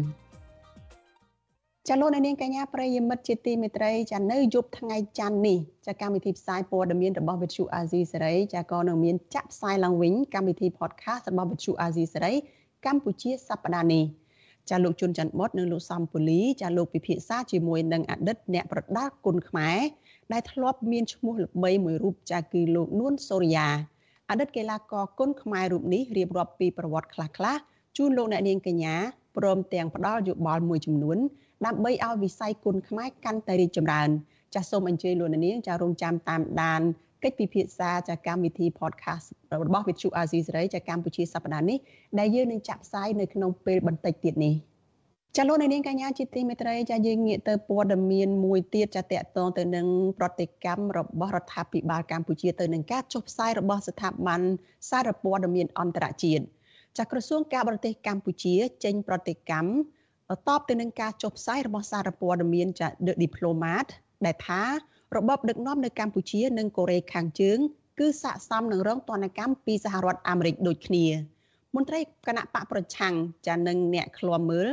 Speaker 1: ចាលោកនាងកញ្ញាប្រិយមិត្តជាទីមេត្រីចានៅយប់ថ្ងៃច័ន្ទនេះចាកម្មវិធីផ្សាយព័ត៌មានរបស់វិទ្យុអាស៊ីសេរីចាក៏នឹងមានចាក់ផ្សាយឡើងវិញកម្មវិធី podcast របស់វិទ្យុអាស៊ីសេរីកម្ពុជាសប្តាហ៍នេះចាលោកជុនច័ន្ទបុតនិងលោកសំពូលីចាលោកពិភាក្សាជាមួយនឹងអតីតអ្នកប្រដាល់គុណខ្មែរដែលធ្លាប់មានឈ្មោះល្បីមួយរូបចាគឺលោកនួនសូរិយាអតីតកីឡាករគុណខ្មែររូបនេះរៀបរាប់ពីប្រវត្តិខ្លះៗជូនលោកអ្នកនាងកញ្ញាព្រមទាំងផ្ដល់យោបល់មួយចំនួន ដើម្បីឲ្យវិស័យគុណខ្មែរកាន់តែរីកចម្រើនចាសសូមអញ្ជើញលោកនាងចារងចាំតាមដានកិច្ចពិភាក្សាចាកម្មវិធី podcast របស់ Vithu Azizi សេរីចាកម្ពុជាសប្តាហ៍នេះដែលយើងនឹងចាក់ផ្សាយនៅក្នុងពេលបន្តិចទៀតនេះចាលោកនាងកញ្ញាជាទីមេត្រីចាយើងងាកទៅព័ត៌មានមួយទៀតចាតកតងទៅនឹងប្រតិកម្មរបស់រដ្ឋាភិបាលកម្ពុជាទៅនឹងការចុះផ្សាយរបស់ស្ថាប័នសារព័ត៌មានអន្តរជាតិចាក្រសួងការបរទេសកម្ពុជាចេញប្រតិកម្ម តបទៅនឹងការចុះផ្សាយរបស់សារព័ត៌មានចា The Diplomat ដែលថារបបដឹកនាំនៅកម្ពុជានិងកូរ៉េខាងជើង គឺស័ក្តិសមនឹងរងទណ្ឌកម្មពីសហរដ្ឋអាមេរិកដូចគ្នាមន្ត្រីគណៈបកប្រឆាំងចានឹងអ្នកឃ្លាំមើល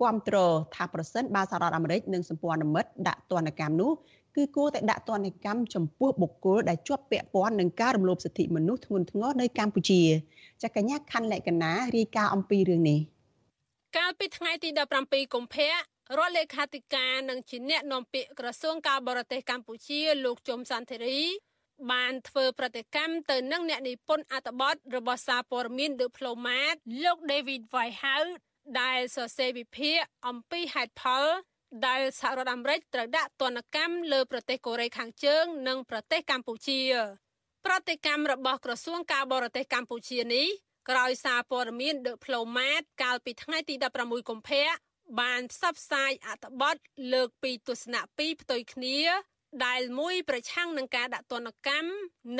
Speaker 1: គាំទ្រថាប្រសិនបើសហរដ្ឋអាមេរិកនិងសម្ព័ន្ធមិត្តដាក់ទណ្ឌកម្មនោះគឺគួរតែដាក់ទណ្ឌកម្មចំពោះបុគ្គលដែលជាប់ពាក់ព័ន្ធនឹងការរំលោភសិទ្ធិមនុស្សធ្ងន់ធ្ងរនៅកម្ពុជាចាកញ្ញាខណ្ឌលក្ខណារាយការណ៍អំពីរឿងនេះ។
Speaker 12: កាលពីថ្ងៃទី17កុម្ភៈរដ្ឋលេខាធិការនិងជាអ្នកនាំពាក្យក្រសួងការបរទេសកម្ពុជាលោកជុំសន្តិរីបានធ្វើប្រតិកម្មទៅនឹងអ្នកនិពន្ធអត្ថបទរបស់សារព័ត៌មាន The Diplomat លោក David Whitehouse ដែលសរសេរវិភាគអំពីហេតុផលដែលសហរដ្ឋអាមេរិកត្រូវដាក់ទណ្ឌកម្មលើប្រទេសកូរ៉េខាងជើង និងប្រទេសកម្ពុជា ប្រតិកម្មរបស់ក្រសួងការបរទេសកម្ពុជានេះ ក្រោយសារព័ត៌មាន The Diplomat កាលពីថ្ងៃទី16កុម្ភៈបានផ្សព្វផ្សាយអត្ថបទលើកពីទស្សនៈពីរផ្ទុយគ្នាដែលមួយប្រឆាំងនឹងការដាក់ទណ្ឌកម្ម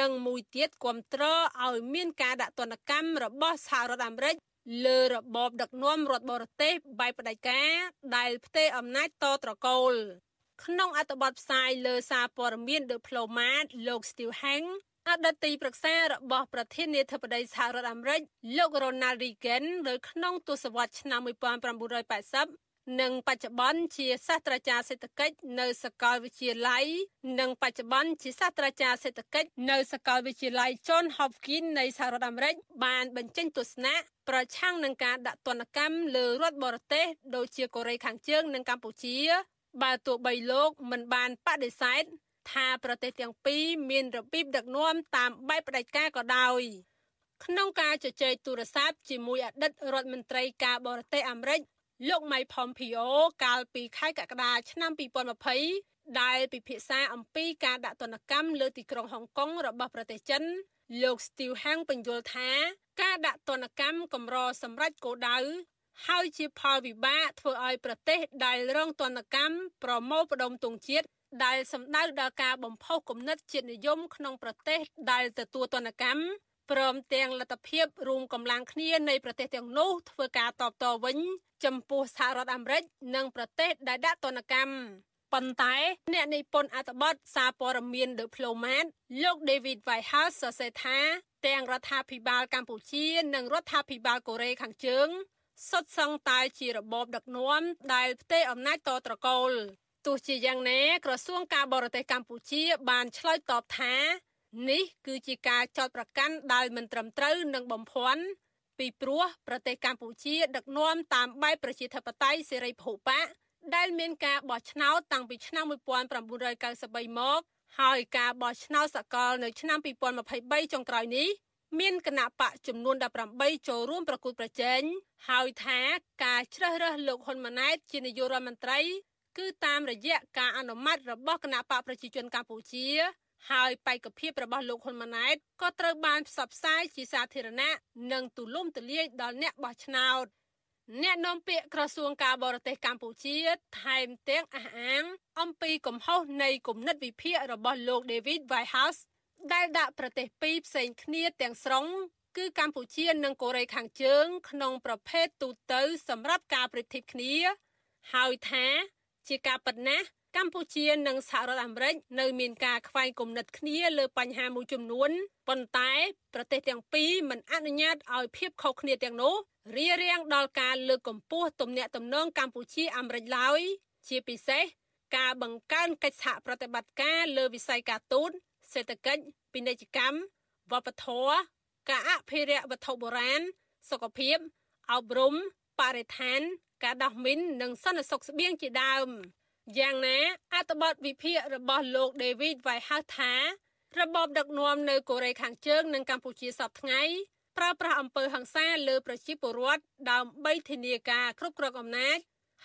Speaker 12: និងមួយទៀតគ្រប់គ្រងឲ្យមានការដាក់ទណ្ឌកម្មរបស់សហរដ្ឋអាមេរិកលើរបបដឹកនាំរដ្ឋបរទេសបែបផ្ដាច់ការដែលផ្ទេរអំណាចតត្រកូល ក្នុងអត្ថបទផ្សាយលើសារព័ត៌មាន The Diplomat លោក Steve Hang អតីតទីប្រឹក្សារបស់ប្រធានាធិបតីសហរដ្ឋអាមេរិកលោក Ronald Reagan នៅក្នុងទសវត្សរ៍ឆ្នាំ1980និងបច្ចុប្បន្នជាសាស្ត្រាចារ្យសេដ្ឋកិច្ចនៅសាកលវិទ្យាល័យនិងបច្ចុប្បន្នជាសាស្ត្រាចារ្យសេដ្ឋកិច្ចនៅសាកលវិទ្យាល័យ John Hopkins នៃសហរដ្ឋអាមេរិកបានបញ្ចេញទស្សនៈប្រឆាំងនឹងការដាក់ទណ្ឌកម្មលើរដ្ឋបរទេសដូចជាកូរ៉េខាងជើងនិងកម្ពុជា បើទោះបីលោកមិនបានបដិសេធ ថាប្រទេសទាំងពីរមានរបៀបដឹកនាំតាមបែបផ្ដាច់ការក៏ដោយក្នុងការជជែកទូរស័ព្ទជាមួយអតីតរដ្ឋមន្ត្រីការបរទេសអាមេរិកលោក Mike Pompeo កាលពីខែកក្កដាឆ្នាំ2020ដែលពិភាក្សាអំពីការដាក់ទណ្ឌកម្មលើទីក្រុងហុងកុងរបស់ប្រទេសចិនលោក Steve Hang បញ្យល់ថាការដាក់ទណ្ឌកម្មកម្រសម្រាប់គោលដៅហើយជាផលវិបាកធ្វើឲ្យប្រទេសដែលរងទណ្ឌកម្មប្រមូលផ្ដុំទងជាតិ ដែលសម្ដៅដល់ការបំផុសគំនិតជាតិនិយមក្នុងប្រទេសដែលទទួលទណ្ឌកម្មព្រមទាំងលទ្ធភាពរួមកម្លាំងគ្នានៃប្រទេសទាំងនោះធ្វើការតបតវិញ ចំពោះសហរដ្ឋអាមេរិកនិងប្រទេសដែលដាក់ទណ្ឌកម្មប៉ុន្តែអ្នកនិពន្ធអត្ថបទសារព័ត៌មាន The Diplomat លោក David Whitehouse សរសេរថាទាំងរដ្ឋាភិបាលកម្ពុជា និងរដ្ឋាភិបាលកូរ៉េខាងជើងសុទ្ធសឹងតែជារបបដឹកនាំដែលផ្ទេរអំណាចតត្រកូល ទោះជាយ៉ាងណាក្រសួងការបរទេសកម្ពុជា បានឆ្លើយតបថានេះគឺជាការចោទប្រកាន់ដោយមិនត្រឹមត្រូវនិងបំភាន់ពីព្រោះប្រទេសកម្ពុជា ដឹកនាំតាមបែបប្រជាធិបតេយ្យសេរីពហុបកដែលមានការបោះឆ្នោតតាំងពីឆ្នាំ1993មកហើយការបោះឆ្នោតសកលនៅឆ្នាំ2023ចុងក្រោយនេះមានគណៈបកចំនួន18ចូលរួមប្រគួតប្រជែងហើយថាការជ្រើសរើសលោកហ៊ុនម៉ាណែតជានាយករដ្ឋមន្ត្រី គឺតាមរយៈការអនុម័តរបស់គណៈបកប្រជាជនកម្ពុជា ហើយបេក្ខភាពរបស់លោកហ៊ុនម៉ាណែតក៏ត្រូវបានផ្សព្វផ្សាយជាសាធារណៈនិងទូលំទូលាយដល់អ្នកបោះឆ្នោតអ្នកនាំពាក្យក្រសួងការបរទេសកម្ពុជា ថែមទាំងអះអាង អំពីកំហុសនៃគំនិតវិភាគរបស់លោក David Whitehouse ដែលដាក់ប្រទេសពីរផ្សេងគ្នាទាំងស្រុងគឺកម្ពុជានិងកូរ៉េខាងជើង ក្នុងប្រភេទទូទៅសម្រាប់ការប្រៀបធៀបគ្នា ហើយថា ជាការពិតណាស់កម្ពុជានិងសហរដ្ឋអាមេរិកនៅមានការខ្វែងគំនិតគ្នាលើបញ្ហាមួយចំនួនប៉ុន្តែប្រទេសទាំងពីរមិនអនុញ្ញាតឲ្យភាពខុសគ្នាទាំងនោះរារាំងដល់ការលើកកម្ពស់ទំនាក់ទំនងកម្ពុជាអាមេរិកឡើយជាពិសេសការបង្កើនកិច្ចសហប្រតិបត្តិការលើវិស័យការទូតសេដ្ឋកិច្ចពាណិជ្ជកម្មវប្បធម៌ការអភិរក្សវត្ថុបុរាណសុខភាពអប់រំ បរិស្ថាន ការដោះមីននិងសន្តិសុខស្បៀងជាដើមយ៉ាងណាអត្ថបទវិភាគរបស់លោក David Whitehouse ថារបបដឹកនាំនៅកូរ៉េខាងជើងនិងកម្ពុជាសពថ្ងៃប្រើប្រាស់អំពើហិង្សាលើប្រជាពលរដ្ឋដើម្បីធានាការគ្រប់គ្រងអំណាច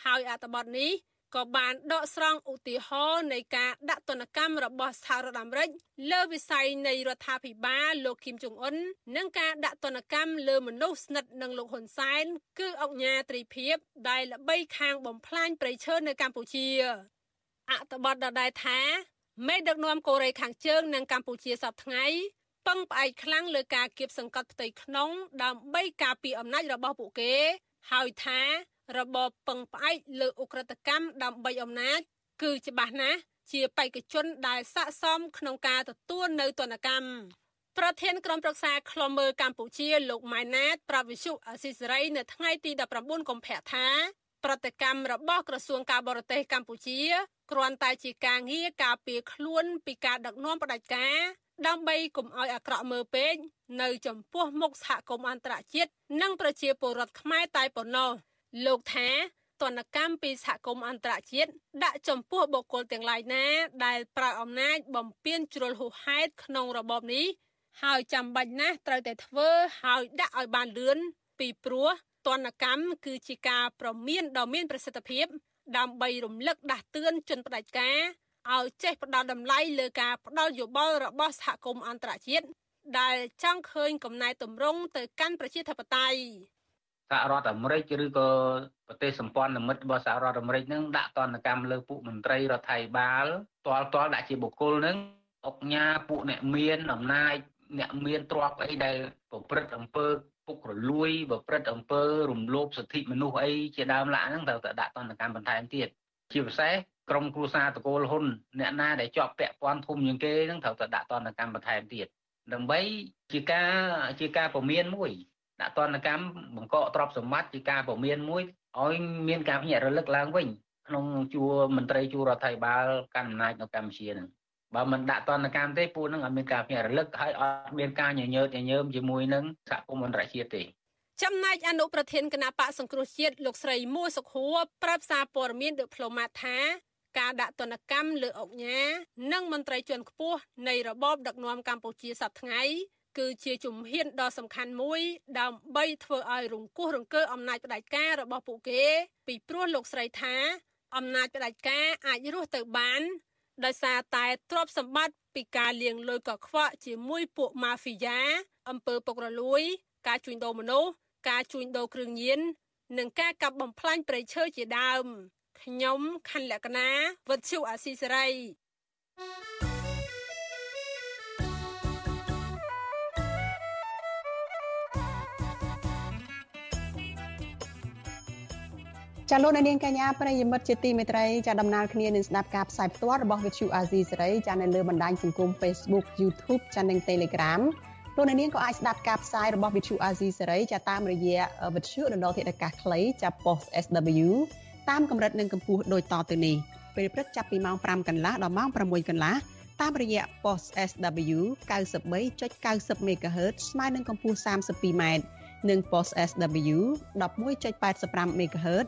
Speaker 12: ហើយអត្ថបទនេះ ក៏បានដកស្រង់ឧទាហរណ៍នៃការដាក់ទណ្ឌកម្មរបស់សហរដ្ឋអាមេរិកលើវិស័យនៃរដ្ឋាភិបាលលោកគីមចុងអ៊ុននិងការដាក់ទណ្ឌកម្មលើមនុស្សស្និទ្ធនឹងលោកហ៊ុនសែនគឺអង្គញាត្រីភិបដែលល្បីខាងបំផ្លាញប្រៃឈើនៅកម្ពុជាអត្ថបទដដែលថាមេដឹកនាំកូរ៉េខាងជើងនិងកម្ពុជាសពថ្ងៃពឹងផ្អែកខ្លាំងលើការគៀបសង្កត់ផ្ទៃក្នុងដើម្បីការពារអំណាចរបស់ពួកគេ ហើយថា របបពឹងផ្អែកលើអ ுக ្រិតកម្មដើម្បីអំណាចគឺច្បាស់ណាស់ជាបេក្ខជនដែលស័កសមក្នុងការទទួលនៅទណ្ឌកម្មប្រធានក្រុមប្រឹក្សាខ្លមើកម្ពុជាលោកម៉ៃណាតប្រវិសុអសិសរីនៅថ្ងៃទី19កុម្ភៈថាប្រតិកម្មរបស់ក្រសួងការបរទេសកម្ពុជាគ្រាន់តែជាការងារការពារខ្លួនពីការដឹកនាំផ្ដាច់ការដើម្បីកុំឲ្យអាក្រក់មើលពេកនៅចំពោះមុខសហគមន៍អន្តរជាតិនិងប្រជាពលរដ្ឋខ្មែរតែប៉ុណ្ណោះ លោកថាទណ្ឌកម្មពីសហគមន៍អន្តរជាតិដាក់ចំពោះបុគ្គលទាំងឡាយណា ដែលប្រើអំណាចបំពានជ្រុលហួសហេតុក្នុងរបបនេះហើយចាំបាច់ណាស់ត្រូវតែធ្វើហើយដាក់ឲ្យបានលឿនពីព្រោះទណ្ឌកម្មគឺជាការប្រមានដ៏មានប្រសិទ្ធភាព ដើម្បីរំលឹកដាស់តឿនជនផ្ដាច់ការឲ្យចេះផ្ដល់តម្លៃលើការផ្ដល់យោបល់របស់សហគមន៍អន្តរជាតិដែលចង់ឃើញកំណែតម្រង់ទៅកាន់ប្រជាធិបតេយ្យ
Speaker 13: សហរដ្ឋអាមេរិកឬក៏ប្រទេសសម្ព័ន្ធមិត្តរបស់សហរដ្ឋអាមេរិកនឹងដាក់ទណ្ឌកម្មលើពួកមន្ត្រីរដ្ឋាភិបាលតលតលដាក់ជាបុគ្គលនឹងអុកញ៉ាពួកអ្នកមានអំណាចអ្នកមានទ្រព្យអីដែលប្រព្រឹត្តអំពើពុករលួយប្រព្រឹត្តអំពើរំលោភសិទ្ធិមនុស្សអីជាដើមឡាហ្នឹងត្រូវតែដាក់ទណ្ឌកម្មបន្ថែមទៀតជាពិសេសក្រុមគ្រួសារតកូលហ៊ុនអ្នកណាដែលជាប់ពាក់ព័ន្ធធំជាងគេហ្នឹងត្រូវតែដាក់ទណ្ឌកម្មបន្ថែមទៀតដើម្បីជាការជាការពមៀនមួយ ដាក់ទណ្ឌកម្មបង្កកទ្រព្យសម្បត្តិជាការពមៀនមួយឲ្យមានការភ្ញាក់រលឹកឡើងវិញក្នុងជួរមន្ត្រីជួររដ្ឋាភិបាលកាន់អំណាចនៅកម្ពុជាហ្នឹងបើមិនដាក់តនកម្មទេពួកនឹងអត់មានការភ្ញាក់រលឹកហើយអត់មានការញញើតញញើមជាមួយនឹងសហគមន៍អន្តរជាតិទេ
Speaker 12: ចំណែកអនុប្រធានគណៈបកសង្គ្រោះជាតិលោកស្រីមួសុខួរប្រាប់សារព័ត៌មានឌីប្លូម៉ាតថាការដាក់ទណ្ឌកម្មលើអង្គញានិងមន្ត្រីជាន់ខ្ពស់នៃរបបដឹកនាំកម្ពុជាសប្តាហ៍ថ្ងៃ គឺជាជំហានដ៏សំខាន់មួយ ដើម្បីធ្វើឲ្យរង្គោះរង្គើអំណាចផ្ដាច់ការរបស់ពួកគេ ពីព្រោះលោកស្រីថា អំណាចផ្ដាច់ការអាចរស់ទៅបានដោយសារតែទ្រព្យសម្បត្តិពីការលាងលុយកខ្វក់ជាមួយពួកម៉ាហ្វីយ៉ាអំពើពុករលួយ ការជួញដូរមនុស្សការជួញដូរគ្រឿងញៀននិងការកាប់បំផ្លាញព្រៃឈើជាដើមខ្ញុំខណ្ឌលក្ខណាវុទ្ធុអាស៊ីសេរី
Speaker 1: ចាលោកនាងកញ្ញាប្រិយមិត្តជាទីមេត្រីចាដំណើរគ្នានឹងស្ដាប់ការផ្សាយផ្ទាល់របស់ Vithu Azizi សេរីចានៅលើបណ្ដាញសង្គម Facebook YouTube ចានិង Telegram លោកនាងក៏អាចស្ដាប់ការផ្សាយរបស់ Vithu Azizi សេរីចាតាមរយៈ Vithu ដណ្ដធាតុអាកាសខ្លីចា Post SW តាមកម្រិតនិងកម្ពស់ដូចតទៅនេះពេលព្រឹកចាប់ពីម៉ោង5កន្លះដល់ម៉ោង6កន្លះតាមរយៈ post SW 93.90 MHz ស្មើនឹងកម្ពស់ 32m និង post SW 11.85 MHz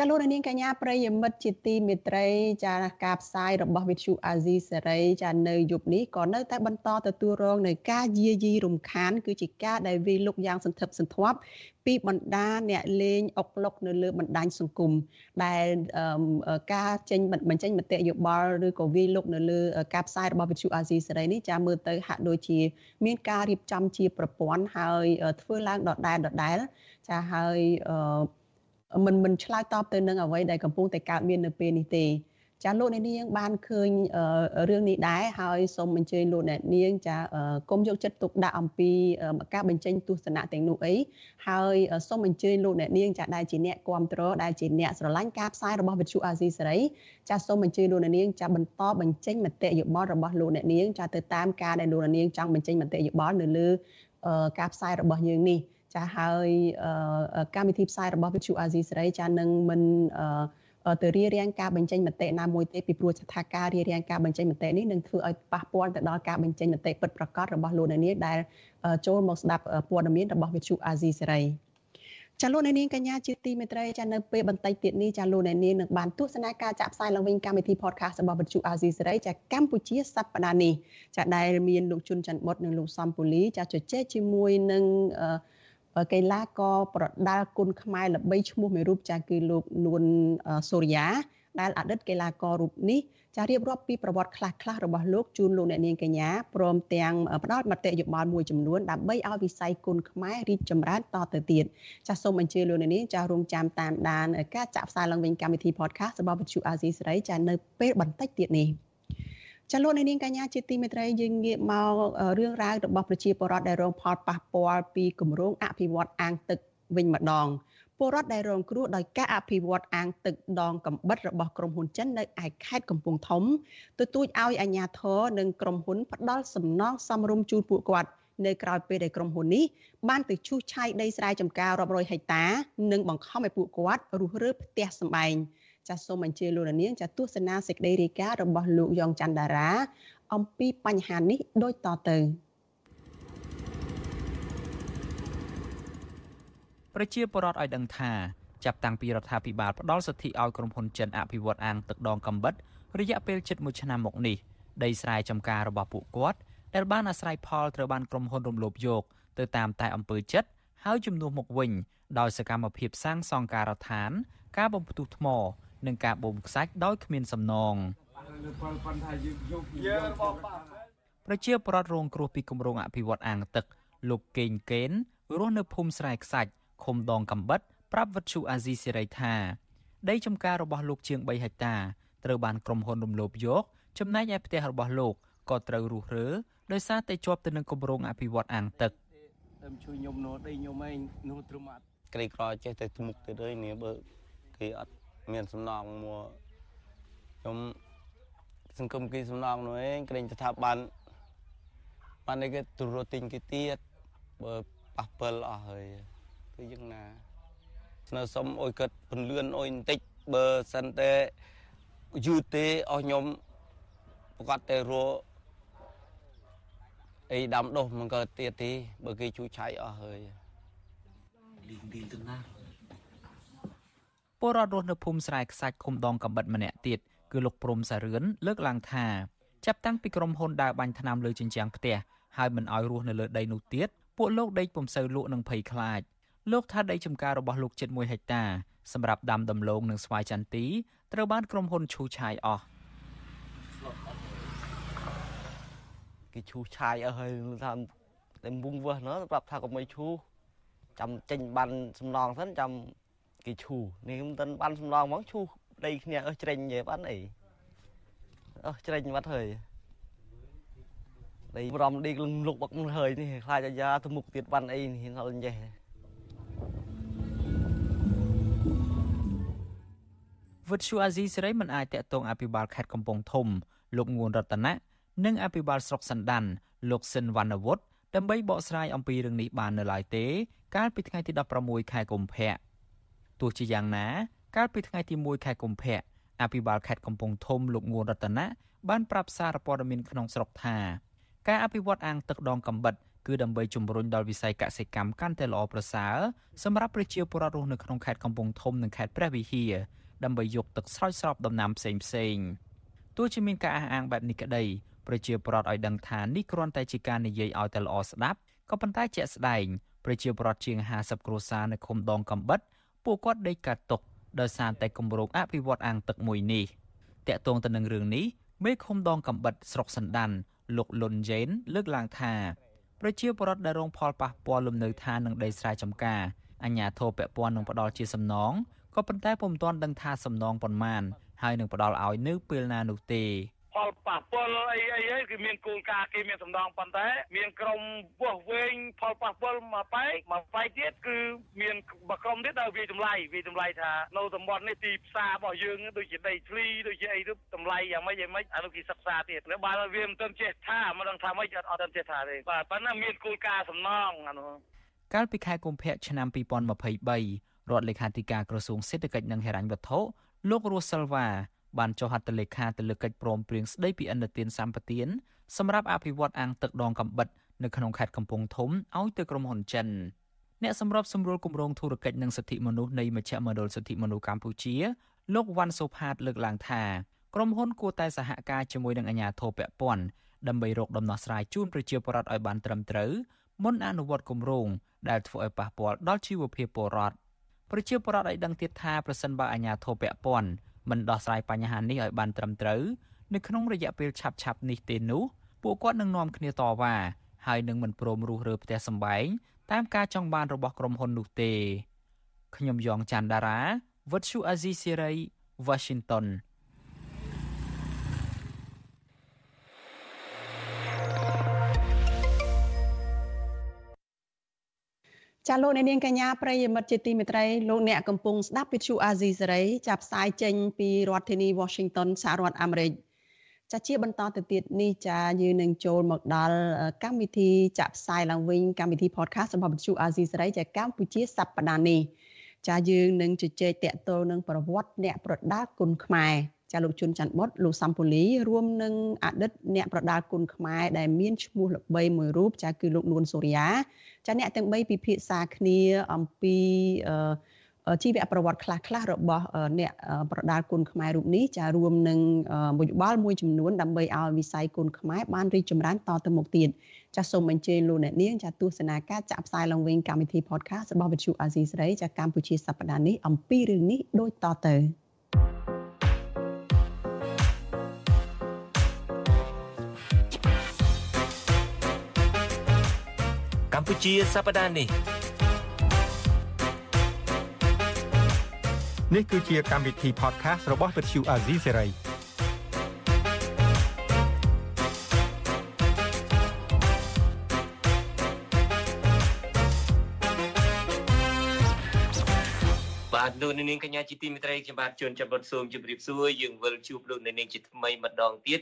Speaker 1: ចាលោកនាងកញ្ញាប្រិយមិត្តជាទីមេត្រីចាការផ្សាយរបស់វិទ្យុអាស៊ីសេរីចានៅយប់នេះក៏នៅតែបន្តទទួលរងនៅការយាយីរំខាន គឺជាការដែលវាយលុកយ៉ាងសន្ធឹកសន្ធាប់ពីបណ្ដាអ្នកលេងអុកឡុកនៅលើបណ្ដាញសង្គមដែលការចេញបញ្ចេញមតិយោបល់ឬក៏វាយលុកនៅលើការផ្សាយរបស់វិទ្យុអាស៊ីសេរីនេះចាមើលទៅហាក់ដូចជា មានការរៀបចំជាប្រព័ន្ធហើយធ្វើឡើងដដែលដដែលចាហើយ មិនមិនឆ្លើយតបទៅនឹងអ្វីដែលកំពុងតែកើតមាននៅពេលនេះទេចាលោកអ្នកនាងបានឃើញរឿងនេះដែរហើយសូមអញ្ជើញលោកអ្នកនាងចាគុំយកចិត្តទុកដាក់អំពីការបញ្ចេញទស្សនៈទាំងនោះអីហើយសូមអញ្ជើញលោកអ្នកនាងចាដែលជាអ្នកគ្រប់គ្រងដែលជាអ្នកស្រឡាញ់ការផ្សាយរបស់វិទ្យុអាស៊ីសេរីចាសូមអញ្ជើញលោកអ្នកនាងចាបន្តបញ្ចេញមតិយោបល់របស់លោកអ្នកនាងចាទៅតាមការដែលលោកអ្នកនាងចង់បញ្ចេញមតិយោបល់នៅលើការផ្សាយរបស់យើងនេះ ចាហើយកម្មវិធីផ្សាយរបស់វិទ្យុអាស៊ីសេរីចានឹងមិនទៅរៀបរៀងការបញ្ចេញមតិណាមួយទេពីព្រោះថាការរៀបរៀងការបញ្ចេញមតិនេះនឹងធ្វើឲ្យប៉ះពាល់ទៅដល់ការបញ្ចេញមតិពិតប្រាកដរបស់លោកអ្នកនាងដែលចូលមកស្ដាប់ព័ត៌មានរបស់វិទ្យុអាស៊ីសេរីចាលោកអ្នកនាងកញ្ញាជាទីមេត្រីចានៅពេលបន្តិចទៀតនេះចាលោកអ្នកនាងនឹងបានទស្សនាការចាក់ផ្សាយឡើងវិញកម្មវិធី podcast របស់វិទ្យុអាស៊ីសេរីចាកម្ពុជាសប្តាហ៍នេះចាដែលមានលោកជុនច័ន្ទបុតនិងលោកសំពូលីចាជជែកជាមួយនឹងអឺ កីឡាករប្រដាល់គុណខ្មែរល្បីឈ្មោះមួយរូបចាគឺលោកនួនសូរិយាដែលអតីតកីឡាកររូបនេះចារៀបរាប់ពីប្រវត្តិខ្លះៗរបស់លោកជូនលោកអ្នកនាងកញ្ញាព្រមទាំងផ្ដល់មតិយោបល់មួយចំនួនដើម្បីឲ្យវិស័យគុណខ្មែររីកចម្រើនតទៅទៀតចាសូមអញ្ជើញលោកអ្នកនាងចារងចាំតាមដានការចាក់ផ្សាយឡើងវិញកម្មវិធី podcast របស់វិទ្យុអាស៊ីសេរីចានៅពេលបន្តិចទៀតនេះ។ ចាលោកនាងកញ្ញាជាទីមេត្រីយើងងាកមករឿងរ៉ាវរបស់ប្រជាពលរដ្ឋដែលរងផលប៉ះពាល់ពីគម្រោងអភិវឌ្ឍអាងទឹកវិញម្ដងពលរដ្ឋដែលរងគ្រោះដោយការអភិវឌ្ឍអាងទឹកដងកំបិតរបស់ក្រុមហ៊ុនចិននៅឯខេត្តកំពង់ធំទទូចឲ្យអាជ្ញាធរនិងក្រុមហ៊ុនផ្ដល់សំណងសមរម្យជូនពួកគាត់នៅក្រៅពេលដែលក្រុមហ៊ុននេះបានទៅឈូសឆាយដីស្រែចម្ការរាប់រយហិកតា និងបង្ខំឲ្យពួកគាត់រុះរើផ្ទះសម្បែង ចាសសូមអញ្ជើញលោកនាងចាទស្សនាសេចក្តីរាយការណ៍របស់លោកយ៉ងច័ន្ទដារា អំពីបញ្ហានេះដូចតទៅ
Speaker 14: ប្រជាពលរដ្ឋឲ្យដឹងថាចាប់តាំងពីរដ្ឋាភិបាលផ្ដល់សិទ្ធិឲ្យក្រុមហ៊ុនចិនអភិវឌ្ឍអាងទឹកដងកំបិតរយៈពេលជិត1ឆ្នាំមកនេះដីស្រែចម្ការរបស់ពួកគាត់ដែលបានអាស្រ័យផលត្រូវបានក្រុមហ៊ុនរំលោភយកទៅតាមតែអំពើចិត្តហើយជំនួសមកវិញដោយសកម្មភាពសាងសង់ការដ្ឋាន ការបំផ្ទុះថ្ម និងការបូមខ្សាច់ដោយគ្មានសំណងប្រជាពលរដ្ឋរងគ្រោះពីគម្រោងអភិវឌ្ឍអាងទឹក លោកកេងកេនរស់នៅភូមិស្រែខ្សាច់ឃុំដងកំបិតប្រាប់វិទ្យុអាស៊ីសេរីថាដីចំការរបស់លោកជាង3ហិកតាត្រូវបានក្រុមហ៊ុនរំលោភយកចំណែកឯផ្ទះរបស់លោកក៏ត្រូវរុះរើដោយសារតែជាប់ទៅនឹងគម្រោងអភិវឌ្ឍអាងទឹក
Speaker 15: ដើមជួយខ្ញុំនោះដីខ្ញុំឯងនោះត្រឹមអត់
Speaker 16: ក្រីក្រចេះតែមុខទៅរើនេះបើគេអត់ មានសំណងមកខ្ញុំសង្គមគេសំណងនោះឯងក្រែងស្ថាប័នបាននេះគេទូរទិញគេទៀតបើប៉ះពិលអស់ហើយគឺយ៉ាងណាស្នើសុំអុយគាត់ពន្លឿនអុយបន្តិចបើសិនតែយឺតទេអស់ខ្ញុំប្រកាសតែរកអីដាំដុះមិនក៏ទៀតទេបើគេជួយឆៃអស់ហើយ
Speaker 14: លីងលីងទៅណា ពលរដ្ឋរស់នៅភូមិស្រែខ្សាច់ឃុំដងកំបិតម្នាក់ទៀតគឺលោកព្រំសារឿនលើកឡើងថាចាប់តាំងពីក្រុមហ៊ុនដើរបាញ់ថ្នាំលើជញ្ជាំងផ្ទះហើយមិនអោយរស់នៅលើដីនោះទៀតពួកលោកដេកពុំសូវលក់នឹងភ័យខ្លាចលោកថាដីចំការរបស់លោកជិត1ហិកតាសម្រាប់ដាំដំឡូងនិងស្វាយចន្ទីត្រូវបានក្រុមហ៊ុនឈូសឆាយអស់
Speaker 16: គេឈូសឆាយអស់ហើយថាតែមុងវឹសណោះប្រាប់ថាកុំឲ្យឈូសចាំចេញបានសំឡងសិនចាំ គេឈូនេះខ្ញុំមិនបានសំឡងហ្មងឈូដីគ្នាអើច្រេញទេបានអីអើច្រេញបាត់ហើយ
Speaker 15: đây rầm đi lục bậc hơi thì khai cho ra thu mục tiệt văn ấy thì nó lên vậy
Speaker 14: វិទ្យុអាស៊ីសេរីមិនអាចតាក់ទងអភិបាលខេត្តកំពង់ធំ លោកងួនរតនៈនិងអភិបាលស្រុកសណ្ដានលោកសិនវណ្ណវុឌ្ឍដើម្បីបកស្រាយអំពីរឿងនេះបាននៅឡើយទេ កាលពីថ្ងៃទី16ខែកុម្ភៈ ទោះជាយ៉ាងណា កាលពីថ្ងៃទី1ខែកុម្ភៈអភិបាលខេត្តកំពង់ធំលោកងួនរតនៈបានប្រាប់សារព័ត៌មានក្នុងស្រុកថាការអភិវឌ្ឍអាងទឹកដងកំបិតគឺដើម្បីជំរុញដល់វិស័យកសិកម្មកាន់តែល្អប្រសើរសម្រាប់ប្រជាពលរដ្ឋរស់នៅក្នុងខេត្តកំពង់ធំនិងខេត្តព្រះវិហារដើម្បីយកទឹកស្រោចស្រពដំណាំផ្សេងផ្សេងទោះជាមានការអះអាងបែបនេះក្តីប្រជាពលរដ្ឋឲ្យដឹងថានេះគ្រាន់តែជាការនិយាយឲ្យតែល្អស្ដាប់ក៏ប៉ុន្តែជាក់ស្ដែងប្រជាពលរដ្ឋជាង50គ្រួសារនៅឃុំដងកំបិត ពួកគាត់ដេកកាត់ទុកដោយសារតែគម្រោងអភិវឌ្ឍអាងទឹកមួយនេះតាក់ទងទៅនឹងរឿងនេះមេឃុំដងកំបិតស្រុកសណ្ដានលោកលុនយ៉េនលើកឡើងថាប្រជាពលរដ្ឋដែលរងផលប៉ះពាល់លំនៅឋាននិងដីស្រែចម្ការអញ្ញាធិបពពាន់នឹងផ្ដល់ជាសំណងក៏ប៉ុន្តែពុំទាន់ដឹងថាសំណងប៉ុន្មានហើយនឹងផ្ដល់ឲ្យនៅពេលណានោះទេ
Speaker 17: ផលប៉ះពាល់អីអីហ្នឹងគឺមានគោលការណ៍គេមានសំដងប៉ុន្តែ មានក្រុមវាស់វែងផលប៉ះពាល់មួយបែកមួយបែកទៀតគឺមានបក្រុមទៀតដែលវាចម្លៃវាចម្លៃថានៅតំបន់នេះទីផ្សាររបស់យើងដូចជាដីធ្លីដូចជាអីទៅតម្លៃយ៉ាងម៉េចយ៉ាងម៉េចអានោះគេសិក្សាទៀតនៅបើវាមិនទាន់ចេះថាមិនដឹងថាម៉េចអត់អត់ចេះថាទេបាទប៉ុន្តែមានគោលការណ៍សំណងអានោះ
Speaker 14: កាលពីខែកុម្ភៈឆ្នាំ2023រដ្ឋលេខាធិការក្រសួងសេដ្ឋកិច្ចនិងហិរញ្ញវត្ថុលោករស់សិលវ៉ា បានចុះហត្ថលេខាទៅលើកិច្ចព្រមព្រៀងស្តីពីអនុទានសម្បទានសម្រាប់អភិវឌ្ឍអាងទឹកដងកំបិតនៅក្នុងខេត្តកំពង់ធំឲ្យទៅក្រុមហ៊ុនចិនអ្នកសម្របសម្រួលគម្រោងធុរកិច្ចនិងសិទ្ធិមនុស្សនៃមជ្ឈមណ្ឌលសិទ្ធិមនុស្សកម្ពុជាលោកវ៉ាន់សូផាតលើកឡើងថាក្រុមហ៊ុនគួរតែសហការជាមួយនឹងអាជ្ញាធរពាក់ព័ន្ធដើម្បីរកដំណោះស្រាយជូនប្រជាពលរដ្ឋឲ្យបានត្រឹមត្រូវមុនអនុវត្តគម្រោងដែលធ្វើឲ្យប៉ះពាល់ដល់ជីវភាពពលរដ្ឋប្រជាពលរដ្ឋឲ្យដឹងទៀតថាប្រសិនបើអាជ្ញាធរពាក់ព័ន្ធ មិនដោះស្រាយបញ្ហានេះឲ្យបានត្រឹមត្រូវនៅក្នុងរយៈពេលឆាប់ឆាប់នេះទេនោះពួកគាត់នឹងនាំគ្នាតវ៉ាហើយនឹងមិនព្រមរុះរើផ្ទះសម្បែងតាមការចង់បានរបស់ក្រុមហ៊ុននោះទេខ្ញុំយ៉ងច័ន្ទដារាវិទ្យុអាស៊ីសេរី Washington
Speaker 1: ចាលោកអ្នកនាងកញ្ញាប្រិយមិត្តជាទីមេត្រីលោកអ្នកកំពុងស្ដាប់វិទ្យុអាស៊ីសេរីចាប់ផ្សាយចេញពីរដ្ឋធានី Washington សហរដ្ឋអាមេរិកចាជាបន្តទៅទៀតនេះចាយើងនឹងចូលមកដល់កម្មវិធីចាក់ផ្សាយឡើងវិញកម្មវិធី podcast របស់វិទ្យុអាស៊ីសេរីចាកម្ពុជាសប្តាហ៍នេះចាយើងនឹងជជែកតាក់ទងនឹងប្រវត្តិអ្នកប្រដាល់គុណខ្មែរ ចាលោកជុនច័ន្ទបុតលោកសំពូលីរួមនឹងអតីតអ្នកប្រដាល់គុណខ្មែរដែលមានឈ្មោះល្បីមួយរូបចាគឺលោកនួនសូរិយាចាអ្នកទាំង3ពិភាក្សាគ្នាអំពីជីវប្រវត្តិខ្លះខ្លះរបស់អ្នកប្រដាល់គុណខ្មែររូបនេះចារួមនឹងមួយយោបល់មួយចំនួនដើម្បីឲ្យវិស័យគុណខ្មែរបានរីកចម្រើនតទៅមុខទៀតចាសសូមអញ្ជើញលោកអ្នកនាងចាទស្សនាការចាក់ផ្សាយឡើងវិញកម្មវិធី podcast របស់វិទ្យុអាស៊ីសេរីចាកម្ពុជាសប្តាហ៍នេះអំពីរឿងនេះដូចតទៅ
Speaker 8: កម្ពុជាសប្តាហ៍នេះ
Speaker 18: នេះគឺជាកម្មវិធី podcast របស់ Vuthu Azizi Serai
Speaker 8: បាទលោកនាងកញ្ញាជាទីមេត្រីខ្ញុំបាទជួនចាប់បុតសូមជម្រាបសួរយើងវិលជួបលោកនាងជាថ្មីម្ដងទៀត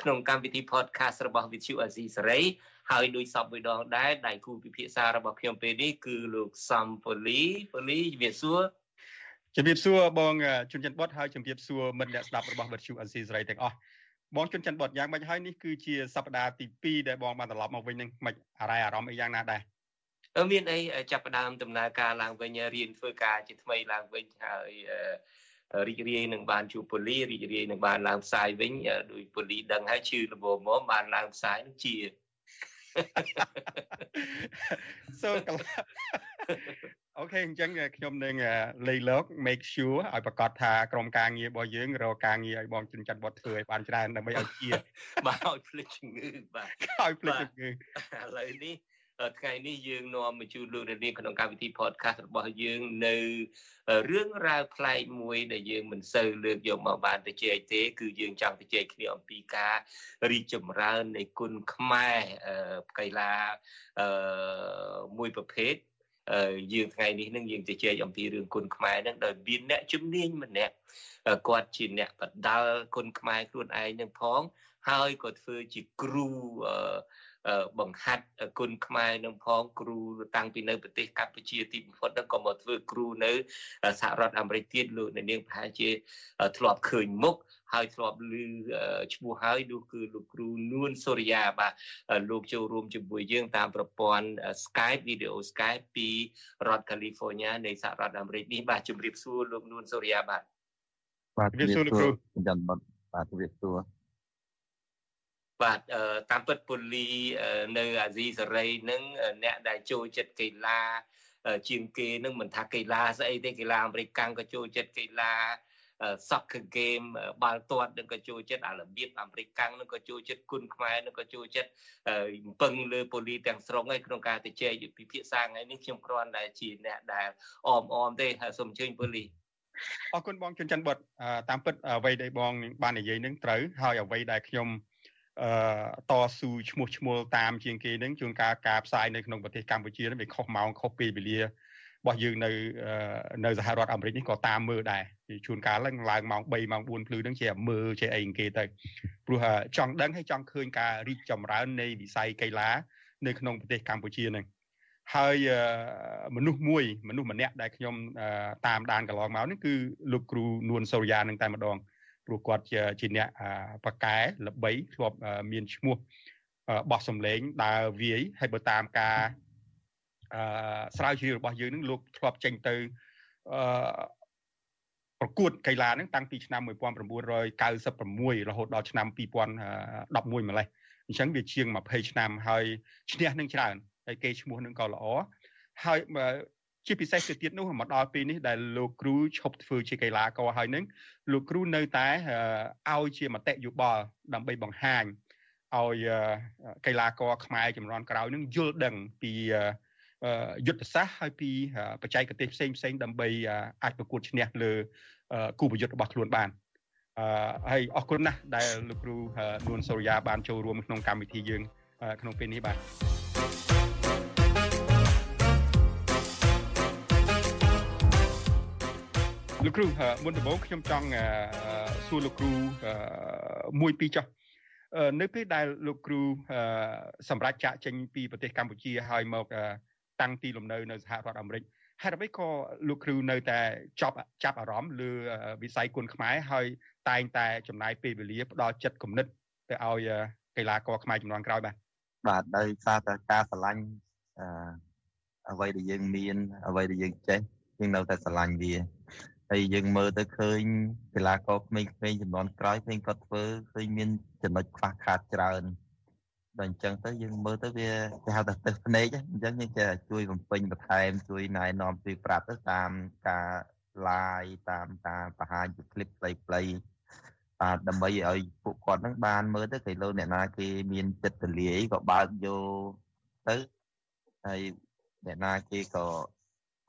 Speaker 8: ក្នុងកម្មវិធី podcast របស់ Vuthu Azizi Serai ហើយដោយសពមួយដងដែរដៃគូពិភាក្សារបស់ខ្ញុំពេលនេះគឺលោកសំពូលីពូលីជំរាបសួរ
Speaker 19: ជំរាបសួរបងជុនច័ន្ទបុតហើយជំរាបសួរមិត្តអ្នកស្ដាប់របស់វិទ្យុអេស៊ីសរ៉ៃទាំងអស់បងជុនច័ន្ទបុតយ៉ាងម៉េចហើយនេះគឺជាសប្តាហ៍ទី2ដែលបងបានត្រឡប់មកវិញនឹងមិនអារ៉ៃអារម្មណ៍អីយ៉ាងណាដែរ
Speaker 8: អឺមានអីចាប់ផ្ដើមដំណើរការឡើងវិញរៀនធ្វើការជាថ្មីឡើងវិញហើយរីករាយនឹងបានជួបពូលីរីករាយនឹងបានឡើងផ្សាយវិញដោយពូលីដឹងហើយជឿលបមកបានឡើងផ្សាយនឹងជា
Speaker 19: so អូខេអញ្ចឹងខ្ញុំនឹងលេខលោក make sure ឲ្យប្រកាសថាក្រុមការងាររបស់យើងរកការងារឲ្យបងជិនច័ន្ទវត្តធ្វើឲ្យបានច្រើនដើម្បីឲ្យជា
Speaker 8: បាទឲ្យភ្លេចជំងឺបាទ
Speaker 19: ឲ្យភ្លេចជំងឺឥ
Speaker 8: ឡូវនេះ
Speaker 20: ថ្ងៃនេះយើងនាំមកជូនលោកនាងក្នុងកម្មវិធី podcast របស់យើងនៅរឿងរ៉ាវប្លែកមួយដែលយើងមិនសូវលើកយកមកបានទៅជែកទេ គឺយើងចង់ទៅជែកគ្នាអំពីការរីកចម្រើននៃគុណខ្មែរកីឡាមួយប្រភេទយើងថ្ងៃនេះនឹងយើងជជែកអំពីរឿងគុណខ្មែរនឹងដោយមានអ្នកជំនាញម្នាក់គាត់ជាអ្នកបដាល់គុណខ្មែរខ្លួនឯងនឹងផងហើយក៏ធ្វើជាគ្រូ បង្ហាត់គុណខ្មែរនឹងផងគ្រូតាំងពីនៅប្រទេសកម្ពុជាទីបំផុតហ្នឹងក៏មកធ្វើគ្រូនៅសហរដ្ឋអាមេរិកទៀតលោកនាងប្រហែលជាធ្លាប់ឃើញមុខហើយធ្លាប់ឮឈ្មោះហើយនោះគឺលោកគ្រូនួនសូរិយាបាទលោកចូលរួមជាមួយយើងតាមប្រព័ន្ធ Skype video Skype ពីរដ្ឋ California នៃសហរដ្ឋអាមេរិកនេះបាទជម្រាបសួរលោកនួនសូរិយាបាទ
Speaker 21: បាទជម្រាបសួរលោកគ្រូចាំបាទជម្រាបសួរ
Speaker 20: បាទតាមពិតពូលីនៅអាស៊ីសេរីនឹងអ្នកដែលចូលចិត្តកីឡាជាងគេនឹងមិនថាកីឡាស្អីទេកីឡាអាមេរិកកាំងក៏ចូលចិត្តកីឡា soccer game បាល់ទាត់នឹងក៏ចូលចិត្តអារបៀបអាមេរិកកាំងនឹងក៏ចូលចិត្តគុណខ្មែរនឹងក៏ចូលចិត្តពឹងលើប៉ូលីទាំងស្រុងឯក្នុងការទៅជែកពិភាក្សាថ្ងៃនេះខ្ញុំគ្រាន់តែជាអ្នកដែលអមអមទេហើយសូមអញ្ជើញប៉ូលី
Speaker 19: អរគុណបងជុនច័ន្ទបុតតាមពិតអ្វីដែលបងបាននិយាយនឹងត្រូវហើយអ្វីដែលខ្ញុំ អឺតស៊ូឈ្មោះឈ្មោលតាមជាងគេនឹងជួនកាលការផ្សាយនៅក្នុងប្រទេសកម្ពុជានឹងវាខុសម៉ោងខុសពេលវេលារបស់យើងនៅនៅសហរដ្ឋអាមេរិកនេះក៏តាមមើលដែរជួនកាលឡើងឡើងម៉ោង3ម៉ោង4ភ្លឺនឹងជាមើលជាអីគេទៅព្រោះចង់ដឹងហើយចង់ឃើញការរីកចម្រើននៃវិស័យកីឡានៅក្នុងប្រទេសកម្ពុជានឹងហើយមនុស្សមួយមនុស្សម្នាក់ដែលខ្ញុំតាមដានកន្លងមកនេះគឺលោកគ្រូនួនសូរិយានឹងតែម្ដង ព្រោះគាត់ជាជាអ្នកបកែល្បីធ្លាប់មានឈ្មោះបោះសម្លេងដើរវាយហើយបើតាមការអឺស្រាវជ្រាវរបស់យើងនឹងលោកធ្លាប់ចេញទៅអឺប្រកួតកីឡាហ្នឹងតាំងពីឆ្នាំ1996រហូតដល់ឆ្នាំ2011ម្លេះអញ្ចឹងវាជាង20ឆ្នាំហើយឈ្នះនឹងច្រើនហើយគេឈ្មោះនឹងក៏ល្អហើយ ជាពិសេសទៅទៀតនោះមកដល់ពេលនេះដែលលោកគ្រូឈប់ធ្វើជាកីឡាករហើយនឹងលោកគ្រូនៅតែឲ្យជាមតិយោបល់ដើម្បីបង្ហាញឲ្យកីឡាករខ្មែរចំនួនក្រោយនឹងយល់ដឹងពីយុទ្ធសាស្ត្រហើយពីបច្ចេកទេសផ្សេងផ្សេងដើម្បីអាចប្រកួតឈ្នះលើគូប្រយុទ្ធរបស់ខ្លួនបានអឺហើយអរគុណណាស់ដែលលោកគ្រូនួនសូរិយាបានចូលរួមក្នុងកម្មវិធីយើងក្នុងពេលនេះបាទ លោកគ្រូមុនដំបូងខ្ញុំចង់សួរលោកគ្រូមួយពីរចុះនៅពេលដែលលោកគ្រូសម្រាប់ចាក់ចេញពីប្រទេសកម្ពុជាហើយមកតាំងទីលំនៅនៅសហរដ្ឋអាមេរិកហេតុអ្វីក៏លោកគ្រូនៅតែចាប់ចាប់អារម្មណ៍លើវិស័យគុនខ្មែរហើយតែងតែចំណាយពេលវេលាផ្ដល់ចិត្តគំនិតទៅឲ្យកីឡាករខ្មែរចំនួនក្រោយបាទ
Speaker 21: បាទដោយសារតែការស្រឡាញ់អឺអ្វីដែលយើងមានអ្វីដែលយើងចេះយើងនៅតែស្រឡាញ់វា ហើយយើងមើលទៅឃើញកីឡាករក្មេងៗចំនួនក្រោយឃើញគាត់ធ្វើឃើញមានចំណុចខ្វះខាតច្រើនដល់អញ្ចឹងទៅយើងមើលទៅវាគេហៅថាទឹកភ្នែកអញ្ចឹងយើងចេះជួយបំពេញបន្ថែមជួយណែនាំជួយប្រាប់ទៅតាមការ live តាមការបង្ហាញពី clip ខ្លីៗបាទដើម្បីឲ្យពួកគាត់នឹងបានមើលទៅគេលោកអ្នកណាគេមានចិត្តទលាយក៏បើកយកទៅហើយអ្នកណាគេក៏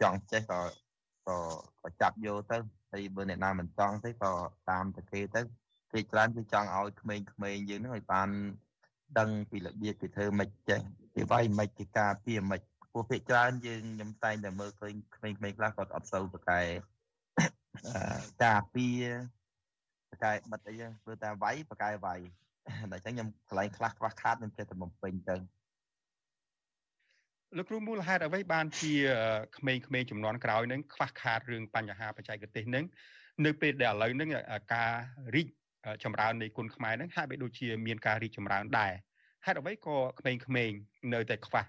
Speaker 21: ចង់ចេះក៏ ក៏ក៏ចាប់យកទៅហើយបើអ្នកណាមិនចង់ទេក៏តាមតែគេទៅគេច្រើនគឺចង់ឲ្យក្មេងៗយើងនឹងឲ្យបានដឹងពីរបៀបគេធ្វើមិនចេះគេវាយមិនគេការពារមិនពួកភាគច្រើនយើងខ្ញុំតែងតែមើលឃើញក្មេងៗខ្លះគាត់អត់សូវប្រកែការពារបកែបិទអីចឹងធ្វើតែវាយបកែវាយតែអញ្ចឹងខ្ញុំកន្លែងខ្លះខ្វះខាតខ្ញុំចេះតែបំពេញទៅ
Speaker 19: លោកគ្រូមូលហេតុអ្វីបានជាក្មេងៗចំនួនក្រោយនឹងខ្វះខាតរឿងបញ្ហាបច្ចេកទេសនឹងនៅពេលដែលឥឡូវនឹងការរីកចម្រើននៃគុណខ្មែរនឹងហាក់បីដូចជាមានការរីកចម្រើនដែរហេតុអ្វីក៏ក្មេងៗនៅតែខ្វះ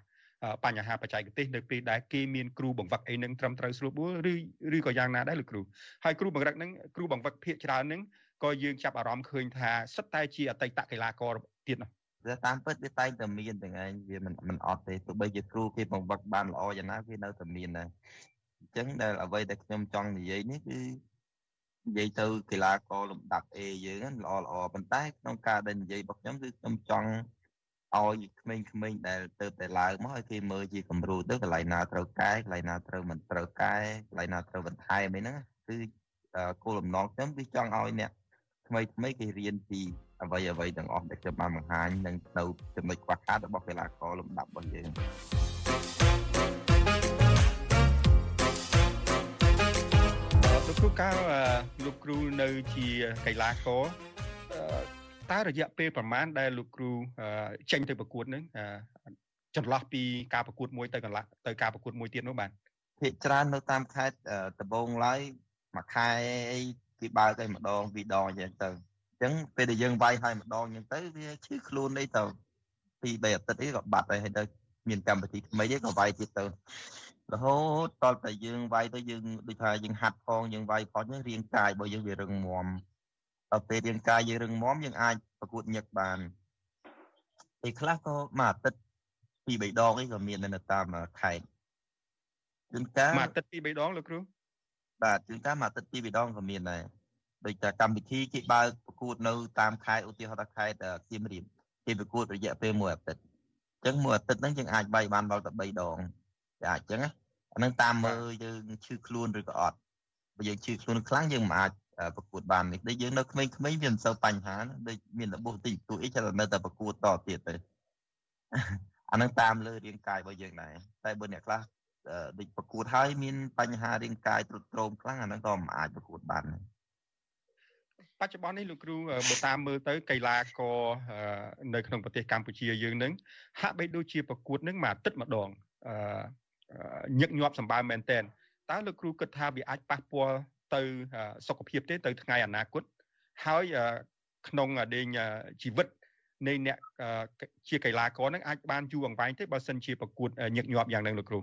Speaker 19: បញ្ហាបច្ចេកទេសនៅពេលដែលគេមានគ្រូបង្វឹកអីនឹងត្រឹមត្រូវស្រួលបួលឬឬក៏យ៉ាងណាដែរលោកគ្រូហើយគ្រូបង្រឹកនឹងគ្រូបង្វឹកភាកច្រើននឹងក៏យើងចាប់អារម្មណ៍ឃើញថាសិតតែជាអតីតកីឡាករទៀតនោះ
Speaker 21: វាតាមពិតវាតែងតែមានទាំងឯងវាមិនមិនអត់ទេទោះបីជាគ្រូគេបង្វឹកបានល្អយ៉ាងណាវានៅតែមានដែរអញ្ចឹងដែលអ្វីដែលខ្ញុំចង់និយាយនេះគឺនិយាយទៅកីឡាករលំដាប់ A យើងល្អល្អប៉ុន្តែក្នុងការដែលនិយាយរបស់ខ្ញុំគឺខ្ញុំចង់ឲ្យក្មេងៗដែលទៅតែឡើងមកឲ្យគេមើលជាគំរូទៅកន្លែងណាត្រូវកែកន្លែងណាត្រូវមិនត្រូវកែកន្លែងណាត្រូវបន្ថែមអីហ្នឹងគឺគោលបំណងខ្ញុំគឺចង់ឲ្យអ្នកថ្មីថ្មីគេរៀនពី អ្វីអ្វីទាំងអស់ដែលខ្ញុំបានបង្ហាញនិងនៅចំណុចខ្វះខាតរបស់កីឡាករលំដាប់របស់យើង
Speaker 19: លោកគ្រូកាលលោកគ្រូនៅជាកីឡាករតើរយៈពេលប្រមាណដែលលោកគ្រូចេញទៅប្រកួតនឹងចន្លោះពីការប្រកួតមួយទៅកន្លះទៅការប្រកួតមួយទៀតនោះបាទ
Speaker 21: ភាគច្រើននៅតាមខេត្តដំបងឡើយមួយខែអីគេបើកឲ្យម្ដងពីរដងអញ្ចឹងទៅ អញ្ចឹងពេលដែលយើងវាយឲ្យម្ដងអញ្ចឹងទៅវាឈឺខ្លួនអីទៅពី3អាទិត្យអីក៏បាត់ហើយហើយទៅមានកម្មវិធីថ្មីទៀតក៏វាយទៀតទៅរហូតតតែយើងវាយទៅយើងដូចថាយើងហាត់ផងយើងវាយផងយើងរាងកាយរបស់យើងវារឹងមាំដល់ពេលរាងកាយយើងរឹងមាំយើងអាចប្រកួតញឹកបានពេលខ្លះក៏មួយអាទិត្យពីរបីដងអីក៏មាននៅតាមខេត្ត
Speaker 19: ជួនកាលមួយអាទិត្យពីរបីដងលោកគ្រូ
Speaker 21: បាទជួនកាលមួយអាទិត្យពីរបីដងក៏មានដែរ ដូចតែកម្មវិធីគេបើកប្រកួតនៅតាមខេត្តឧទាហរណ៍ថាខេត្តសៀមរាបគេប្រកួតរយៈពេលមួយអាទិត្យអញ្ចឹងមួយអាទិត្យហ្នឹងយើងអាចបាយបានដល់តែ3ដងតែអាចអញ្ចឹងណាអានឹងតាមមើលយើងឈឺខ្លួនឬក៏អត់បើយើងឈឺខ្លួនខ្លាំងយើងមិនអាចប្រកួតបាននេះដូចយើងនៅក្មេងៗវាមិនសូវបញ្ហាដូចមានរបួសតិចតួចអីចាំនៅតែប្រកួតតទៀតទៅអានឹងតាមលើរាងកាយរបស់យើងដែរតែបើអ្នកខ្លះដូចប្រកួតហើយមានបញ្ហារាងកាយទ្រុឌទ្រោមខ្លាំងអានឹងក៏មិនអាចប្រកួតបានដែរ
Speaker 19: បច្ចុប្បន្ននេះលោកគ្រូបើតាមមើលទៅកីឡាករនៅក្នុងប្រទេសកម្ពុជាយើងនឹងហាក់បីដូចជាប្រកួតនឹងមួយអាទិត្យម្ដងញឹកញាប់សម្បើមមែនតែនតើលោកគ្រូគិតថាវាអាចប៉ះពាល់ទៅសុខភាពទេទៅថ្ងៃអនាគតហើយក្នុងដេញជីវិតនៃអ្នកជាកីឡាករនឹងអាចបានយូរអង្វែងទេបើសិនជាប្រកួតញឹកញាប់យ៉ាងហ្នឹងលោកគ្រូ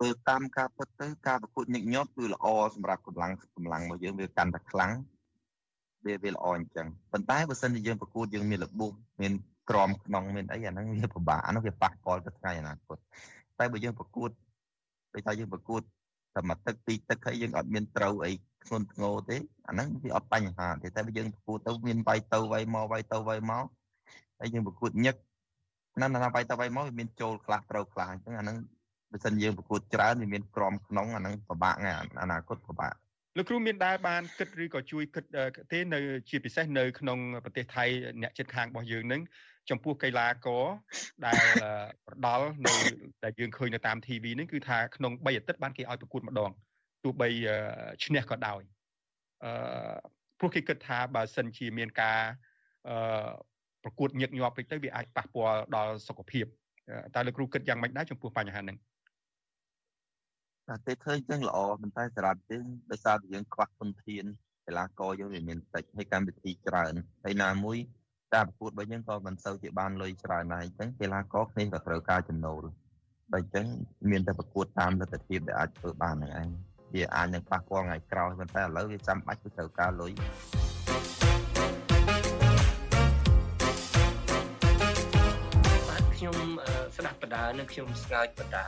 Speaker 21: បើតាមការពិតទៅការប្រកួតញឹកញាប់គឺល្អសម្រាប់កម្លាំងកម្លាំងរបស់យើងវាកាន់តែខ្លាំង វាវាល្អអញ្ចឹងប៉ុន្តែបើសិនជាយើងប្រកួតយើងមានរបួសមានក្រមក្នុងមានអីអាហ្នឹងវាពិបាកអាហ្នឹងវាប៉ះពាល់ទៅថ្ងៃអនាគតតែបើយើងប្រកួតដូចថាយើងប្រកួតតែមួយទឹកពីរទឹកហើយយើងអត់មានត្រូវអីធ្ងន់ធ្ងរទេអាហ្នឹងវាអត់បញ្ហាទេតែបើយើងប្រកួតទៅមានវាយទៅវាយមកវាយទៅវាយមកហើយយើងប្រកួតញឹកណាស់ណាស់វាយទៅវាយមកវាមានចូលខ្លះត្រូវខ្លះអញ្ចឹងអាហ្នឹងបើសិនយើងប្រកួតច្រើនវាមានក្រមក្នុងអាហ្នឹងពិបាកណាស់អនាគតពិបាក
Speaker 19: លោកគ្រូមានដែរបានគិតឬក៏ជួយគិតទេនៅជាពិសេសនៅក្នុងប្រទេសថៃអ្នកជិតខាងរបស់យើងនឹងចំពោះកីឡាករដែលប្រដាល់នៅដែលយើងឃើញនៅតាម TV ហ្នឹងគឺថាក្នុង3អាទិត្យបានគេឲ្យប្រកួតម្ដងទោះបីឈ្នះក៏ដោយអឺព្រោះគេគិតថាបើសិនជាមានការអឺប្រកួតញឹកញាប់ពេកទៅវាអាចប៉ះពាល់ដល់សុខភាពតើលោកគ្រូគិតយ៉ាងម៉េចដែរចំពោះបញ្ហាហ្នឹង
Speaker 21: តែគេឃើញចឹងល្អប៉ុន្តែសម្រាប់យើងដោយសារតែយើងខ្វះធនធានកីឡាករយើងវាមានតិចហើយកម្មវិធីច្រើនហើយណាមួយការប្រកួតរបស់យើងក៏មិនសូវជាបានលុយច្រើនដែរអញ្ចឹងកីឡាករគ្នាក៏ត្រូវការចំណូលបើអញ្ចឹងមានតែប្រកួតតាមលទ្ធភាពដែលអាចធ្វើបានហ្នឹងឯងវាអាចនឹងប៉ះពាល់ថ្ងៃក្រោយប៉ុន្តែឥឡូវវាចាំបាច់គឺត្រូវការលុយ
Speaker 20: ខ្ញុំស្ដាប់បដានិងខ្ញុំស្ងើចបដា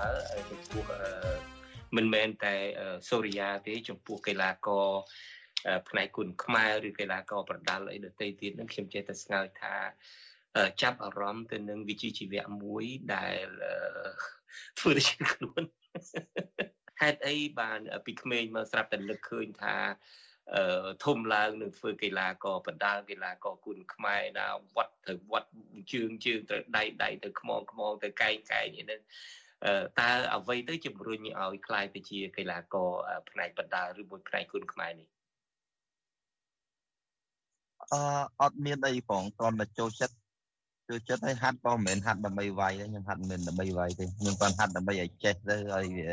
Speaker 20: ចំពោះ មិនមែនតែសូរិយាទេចំពោះកីឡាករផ្នែកគុណខ្មែរឬកីឡាករប្រដាល់អីដទៃទៀតនឹងខ្ញុំចេះតែស្ងើចថាចាប់អារម្មណ៍ទៅនឹងវិជ្ជាជីវៈមួយដែលធ្វើជាខ្លួនហេតុអីបានពីក្មេងមកស្រាប់តែនឹកឃើញថាអឺធំឡើងនឹងធ្វើកីឡាករបដាល់កីឡាករគុណខ្មែរណាវត្តទៅវត្តជើងជើងទៅដៃដៃទៅខ្មងខ្មងទៅកែងកែងនេះ តើអ្វីទៅជំរុញឲ្យខ្លាយទៅជាកីឡាករផ្នែកបដាល់ឬមួយផ្នែកគុណខ្មែរនេះ
Speaker 21: អឺអត់មានអីផងគ្រាន់តែចូលចិត្តចូលចិត្តឲ្យហាត់ក៏មិនមែនហាត់ដើម្បីវាយទេខ្ញុំហាត់មិនមែនដើម្បីវាយទេខ្ញុំគ្រាន់ហាត់ដើម្បីឲ្យចេះទៅឲ្យវា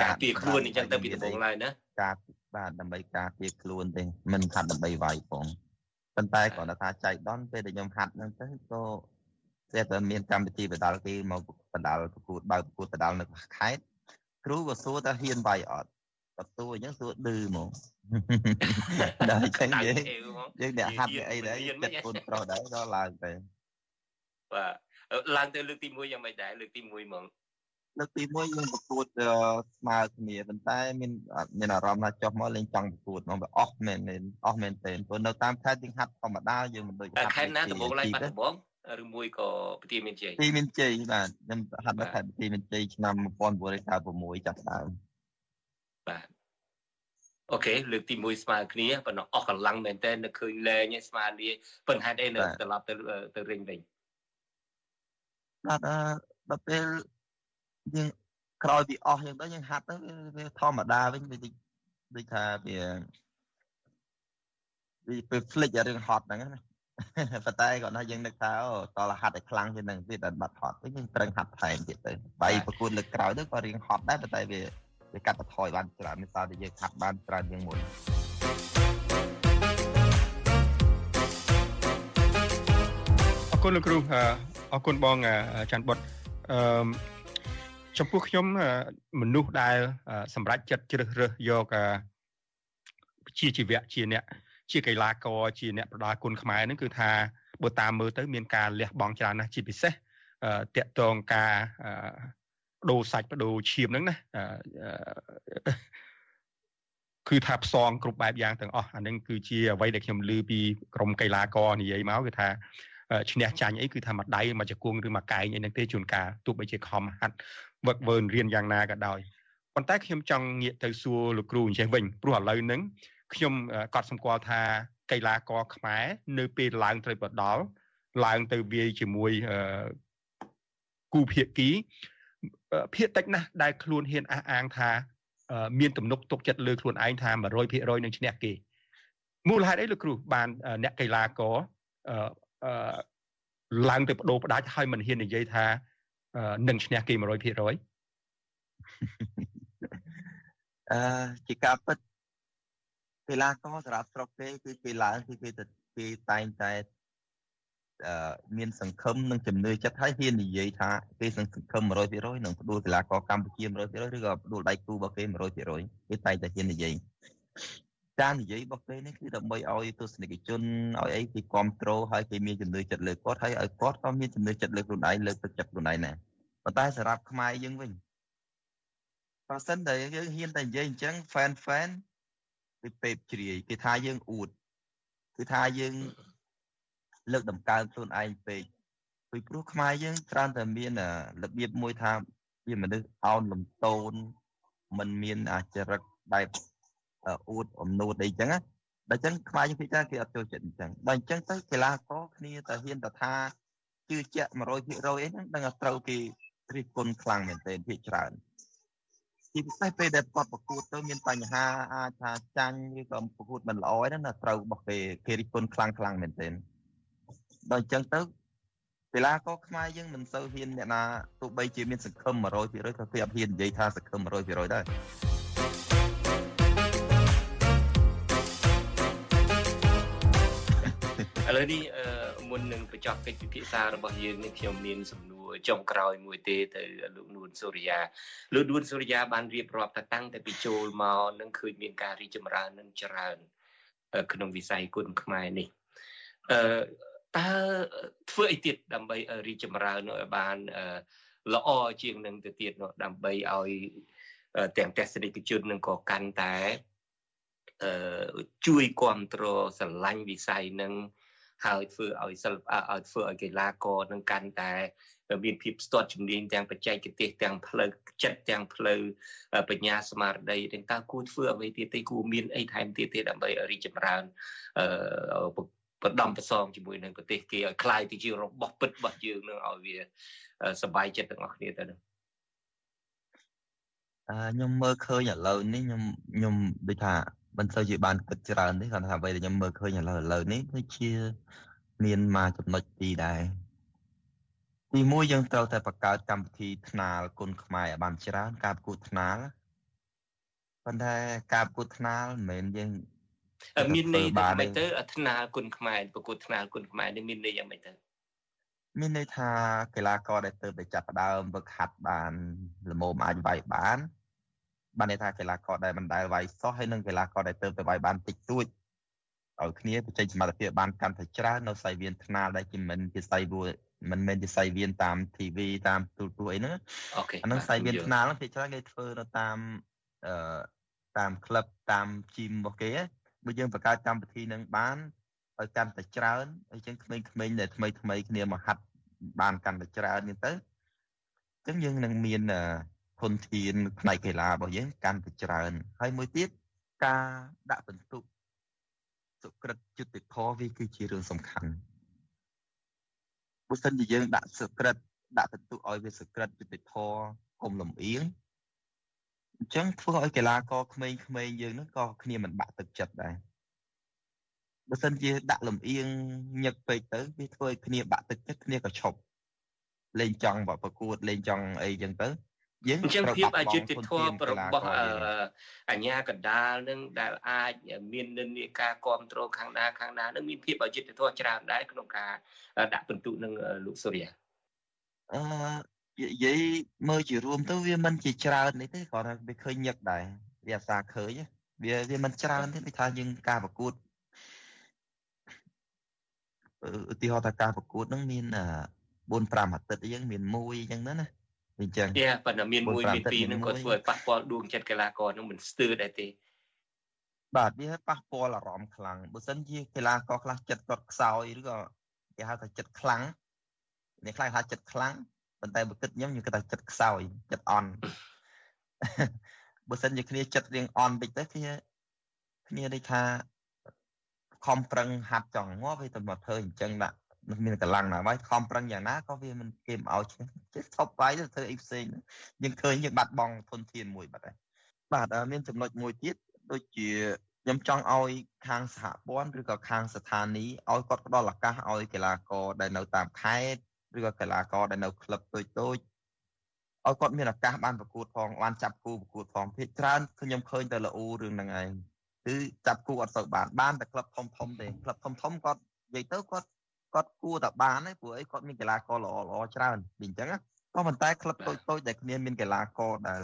Speaker 20: ការពារខ្លួនអញ្ចឹងទៅពីដំបូងឡើយណា
Speaker 21: ការបាទដើម្បីការពារខ្លួនទេមិនហាត់ដើម្បីវាយផងប៉ុន្តែគ្រាន់តែថាចៃដន្យពេលដែលខ្ញុំហាត់ហ្នឹងទៅក៏ ស្រាប់តែមានកម្មវិធីបដាល់គេមកបដាល់ប្រកួតបើប្រកួតបដាល់នៅខេត្តគ្រូក៏សួរថាហ៊ានវាយអត់បើសួរអញ្ចឹងសួរឌឺហ្មងដល់អញ្ចឹងយើងយើងអ្នកហាត់អីដែរចិត្តកូនប្រុសដែរក៏ឡើងទៅ
Speaker 20: បាទឡើងទៅលើកទី1យ៉ាងម៉េចដែរលើកទី1ហ្មង
Speaker 21: លើកទី1យើងប្រកួតស្មើគ្នាប៉ុន្តែមានមានអារម្មណ៍ថាចុះមកលេងចង់ប្រកួតមកវាអស់មែនមែនអស់មែនទេព្រោះនៅតាមខេត្តយើងហាត់ធម្មតាយើងមិនដូច
Speaker 20: ហាត់ខេត្តណាដំបងឡើងបាត់ដំបង ឬមួយក៏ប្រទីមានជ័យ
Speaker 21: ទីមានជ័យបាទខ្ញុំហាត់នៅខេត្តប្រទីមានជ័យឆ្នាំ1996ចាប់ដើម
Speaker 20: បាទអូខេលើកទី1ស្មើគ្នាប៉ុន្តែអស់កម្លាំងមែនតើនៅឃើញលែងស្មើលាប៉ុន្តែហេតុអីនៅត្រឡប់ទៅទៅរិញវិញ
Speaker 21: បាទដល់ពេលយើងក្រោយពីអស់យើងទៅយើងហាត់ទៅវាធម្មតាវិញវាដូចថាវាវាពេលផ្លិចរឿងហត់ហ្នឹងណា ប៉ុន្តែគាត់ថាយើងនឹកថាអូតលហាត់ឲ្យខ្លាំងជាងនឹងទៀតដល់បាត់ហត់ទៅយើងត្រូវហាត់ថែមទៀតទៅបាយប្រគួតលើកក្រោយទៅក៏រៀងហត់ដែរប៉ុន្តែវាវាកាត់បន្ថយបានច្រើនមិនសល់តែយើងហាត់បានច្រើនជាងមុន
Speaker 19: អរគុណលោកគ្រូអរគុណបងច័ន្ទបុតអឺចំពោះខ្ញុំមនុស្សដែលសម្រេចចិត្តជ្រើសរើសយកជាជីវៈជាអ្នក ជាកីឡាករជាអ្នកប្រដាល់គុណខ្មែរហ្នឹងគឺថាបើតាមមើលទៅមានការលះបង់ច្រើនណាស់ជាពិសេសតកតងការបដូរសាច់បដូរឈាមហ្នឹងណាគឺថាផ្សងគ្រប់បែបយ៉ាងទាំងអស់អានឹងគឺជាអ្វីដែលខ្ញុំឮពីក្រុមកីឡាករនិយាយមកគឺថាឈ្នះចាញ់អីគឺថាមួយដៃមួយជង្គង់ឬមួយកែងអីហ្នឹងទេជួនកាលទោះបីជាខំហាត់វឹកវើរៀនយ៉ាងណាក៏ដោយប៉ុន្តែខ្ញុំចង់ងាកទៅសួរលោកគ្រូអញ្ចេះវិញព្រោះឥឡូវហ្នឹង ខ្ញុំកត់សម្គាល់ថាកីឡាករខ្មែរនៅពេលឡើងត្រីបដល់ឡើងទៅវាយជាមួយគូភាគីភាគតិចណាស់ដែលខ្លួនហ៊ានអះអាងថាមានទំនុកទុកចិត្តលើខ្លួនឯងថា100%នឹងឈ្នះគេមូលហេតុអីលោកគ្រូបានអ្នកកីឡាករឡើងទៅបដូរផ្ដាច់ហើយមិនហ៊ាននិយាយថានឹងឈ្នះគេ100%
Speaker 21: អឺជាការពិត កីឡាករសម្រាប់ស្រុកគេគឺគេឡើងគឺគេទៅគេតែងតែអឺមានសង្ឃឹមនិងជំនឿចិត្តហើយហ៊ាននិយាយថាគេសង្ឃឹម100%នឹងផ្ដួលកីឡាករកម្ពុជា100%ឬក៏ផ្ដួលដៃគូរបស់គេ100%គេតែងតែហ៊ាននិយាយការនិយាយរបស់គេនេះគឺដើម្បីឲ្យទស្សនិកជនឲ្យអីគេគ្រប់គ្រងហើយគេមានជំនឿចិត្តលើគាត់ហើយឲ្យគាត់ក៏មានជំនឿចិត្តលើខ្លួនឯងលើកទឹកចិត្តខ្លួនឯងដែរប៉ុន្តែសម្រាប់ខ្មែរយើងវិញបើសិនតែយើងហ៊ានតែនិយាយអញ្ចឹង fan fan គេពេបជ្រាយគេថាយើងអួតគឺថាយើងលើកតម្កើងខ្លួនឯងពេកពីព្រោះខ្មែរយើងច្រើនតែមានរបៀបមួយថាវាមនុស្សអោនលំតូនมันមានអាចរិតបែបអួតអំនួតអីចឹងណាដល់ចឹងខ្មែរយើងពិចារណាគេអត់ចូលចិត្តអញ្ចឹងដល់អញ្ចឹងទៅកីឡាករគ្នាតែហ៊ានតែថាជឿជាក់100%អីហ្នឹងដឹងថាត្រូវគេរិះគន់ខ្លាំងមែនទែនភាគច្រើន ជាពិសេសពេលដែលគាត់ប្រកួតទៅមានបញ្ហាអាចថាចាញ់ឬក៏ប្រកួតមិនល្អហ្នឹងណាត្រូវរបស់គេគេរិះគន់ខ្លាំងខ្លាំងមែនទែនដល់អញ្ចឹងទៅកីឡាករខ្មែរយើងមិនសូវហ៊ានអ្នកណាទោះបីជាមានសង្ឃឹម100%ក៏គេអត់ហ៊ាននិយាយថាសង្ឃឹម100%ដែរ
Speaker 20: ឥឡូវនេះ មុននឹងបញ្ចប់កិច្ចពិភាក្សារបស់យើងនេះខ្ញុំមានសំណួរចុងក្រោយមួយទេទៅលោកនួនសូរិយាលោកនួនសូរិយាបានរៀបរាប់ថាតាំងតែពីចូលមកនឹងឃើញមានការរីកចម្រើននឹងច្រើន ក្នុងវិស័យគុណខ្មែរនេះអឺតើធ្វើអីទៀតដើម្បីរីកចម្រើនឲ្យបានល្អជាងនឹងទៅទៀតនោះដើម្បីឲ្យទាំងទស្សនិកជននឹងក៏កាន់តែជួយគ្រប់គ្រងស្រឡាញ់វិស័យនឹង ហើយធ្វើឲ្យសិល្បៈឲ្យធ្វើឲ្យកីឡាករនឹងកាន់តែមានភាពស្ទាត់ជំនាញទាំងបច្ចេកទេសទាំងផ្លូវចិត្តទាំងផ្លូវបញ្ញាស្មារតីទាំងតើគួរធ្វើអ្វីទៀតទេគួរមានអីថែមទៀតទេដើម្បីឲ្យរីកចម្រើនអឺបដំប្រសងជាមួយនឹងប្រទេសគេឲ្យคล้ายទៅជារបស់ពិតរបស់យើងនឹងឲ្យវាសบายចិត្តទាំងអស់គ្នាទៅនឹង
Speaker 21: អឺខ្ញុំមើលឃើញឥឡូវនេះខ្ញុំខ្ញុំដូចថា មិនសូវជាបានគិតច្រើនទេគាត់ថាអ្វីដែលខ្ញុំមើលឃើញឥឡូវឥឡូវនេះគឺជាមានមកចំណុចទីដែរទីមួយយើងត្រូវតែបង្កើតកម្មវិធីថ្នាលគុណខ្មែរឲ្យបានច្រើន ការប្រកួតថ្នាលប៉ុន្តែការប្រកួតថ្នាលមិនមែនយើង
Speaker 20: មានន័យថាម៉េចទៅថ្នាលគុណខ្មែរប្រកួតថ្នាលគុណខ្មែរនេះមានន័យយ៉ាងម៉េចទៅ
Speaker 21: មានន័យថាកីឡាករដែលទៅតែចាប់ផ្ដើមវឹកហាត់បានល្មមអាចវាយបាន បានន័យថាកីឡាករដែលមិនដែលវាយសោះហើយនិងកីឡាករដែលទៅទៅវាយបានតិចតួចឲ្យគ្នាបញ្ចេញសមត្ថភាពបានកាន់តែច្រើននៅសៃវៀនថ្នាលដែលជាមិនជាសៃវៀនមិនមែនជាសៃវៀនតាម TV តាមទូរទស្សន៍អីហ្នឹង
Speaker 20: អូខេ
Speaker 21: អានឹងសៃវៀនថ្នាលហ្នឹងភាគច្រើនគេធ្វើនៅតាមអឺតាមក្លឹបតាមជីមរបស់គេបើយើងបង្កើតកម្មវិធីនឹងបានឲ្យកាន់តែច្រើនអញ្ចឹងក្មេងៗដែលថ្មីថ្មីគ្នាមកហាត់បានកាន់តែច្រើននេះទៅអញ្ចឹងយើងនឹងមាន ធនធានផ្នែកកីឡារបស់យើងកាន់តែច្រើន ហើយមួយទៀតការដាក់បន្ទុកសុក្រិតយុទ្ធធរវាគឺជារឿងសំខាន់បើសិនជាយើងដាក់សុក្រិតដាក់បន្ទុកឲ្យវាសុក្រិតយុទ្ធធរកុំលំអៀងអញ្ចឹងធ្វើឲ្យកីឡាករក្មេងៗយើងហ្នឹងក៏គ្នាមិនបាក់ទឹកចិត្តដែរបើសិនជាដាក់លំអៀងញឹកពេកទៅវាធ្វើឲ្យគ្នាបាក់ទឹកចិត្តគ្នាក៏ឈប់លេងចង់ប្រកួតលេងចង់អីចឹងទៅ
Speaker 20: យើងអញ្ចឹងភាពអយុត្តិធម៌របស់អញ្ញាកណ្ដាលនឹងដែលអាចមាននិន្នាការគ្រប់គ្រងខាងណាខាងណានឹងមានភាពអយុត្តិធម៌ច្រើនដែរក្នុងការដាក់ពិន្ទុនឹងលោកសូរិយា
Speaker 21: អឺនិយាយមើលជារួមទៅវាមិនជាច្រើននេះទេគ្រាន់តែវាឃើញញឹកដែរវាអាសាឃើញវាវាមិនច្រើនទេដូចថាយើងការប្រកួតឧទាហរណ៍ថាការប្រកួតហ្នឹងមាន4 5អាទិត្យអញ្ចឹងមាន1អញ្ចឹងណា អញ្ចឹង
Speaker 20: យ៉ាប៉ុន្តែមាន1មាន2ហ្នឹងក៏ធ្វើឲ្យប៉ះពាល់ដួងចិត្តកីឡាករហ្នឹងមិនស្ទើរដែរទេ
Speaker 21: បាទវាប៉ះពាល់អារម្មណ៍ខ្លាំងបើសិនជាកីឡាករខ្លះចិត្តគាត់ខ្សោយឬក៏គេហៅថាចិត្តខ្លាំងអ្នកខ្លះថាចិត្តខ្លាំងប៉ុន្តែបើគិតខ្ញុំខ្ញុំគិតថាចិត្តខ្សោយចិត្តអន់បើសិនជាគ្នាចិត្តរៀងអន់តិចទៅគ្នាគ្នាដូចថាខំប្រឹងហាត់ចង់ងាប់វាទៅមកធ្វើអញ្ចឹងដាក់ មានកម្លាំងណាស់ហើយខំប្រឹងយ៉ាងណាក៏វាមិនគេមិនឲ្យឈ្នះចេះថប់បាយទៅធ្វើអីផ្សេងយើងឃើញយើងបាត់បង់ធនធានមួយបាត់ហើយបាទមានចំណុចមួយទៀតដូចជាខ្ញុំចង់ឲ្យខាងសហព័ន្ធឬក៏ខាងស្ថានីយ៍ឲ្យគាត់ផ្ដល់ឱកាសឲ្យកីឡាករដែលនៅតាមខេត្តឬក៏កីឡាករដែលនៅក្លឹបតូចតូចឲ្យគាត់មានឱកាសបានប្រកួតផងបានចាប់គូប្រកួតផងភាគច្រើនខ្ញុំឃើញតែល្អរឿងហ្នឹងឯងគឺចាប់គូអត់សូវបានបានតែក្លឹបធំធំទេក្លឹបធំធំគាត់និយាយទៅគាត់ គាត់គួរតែបានទេព្រោះអីគាត់មានកីឡាករល្អល្អច្រើនអញ្ចឹងក៏ប៉ុន្តែក្លឹបតូចតូចដែលគ្នាមានកីឡាករដែល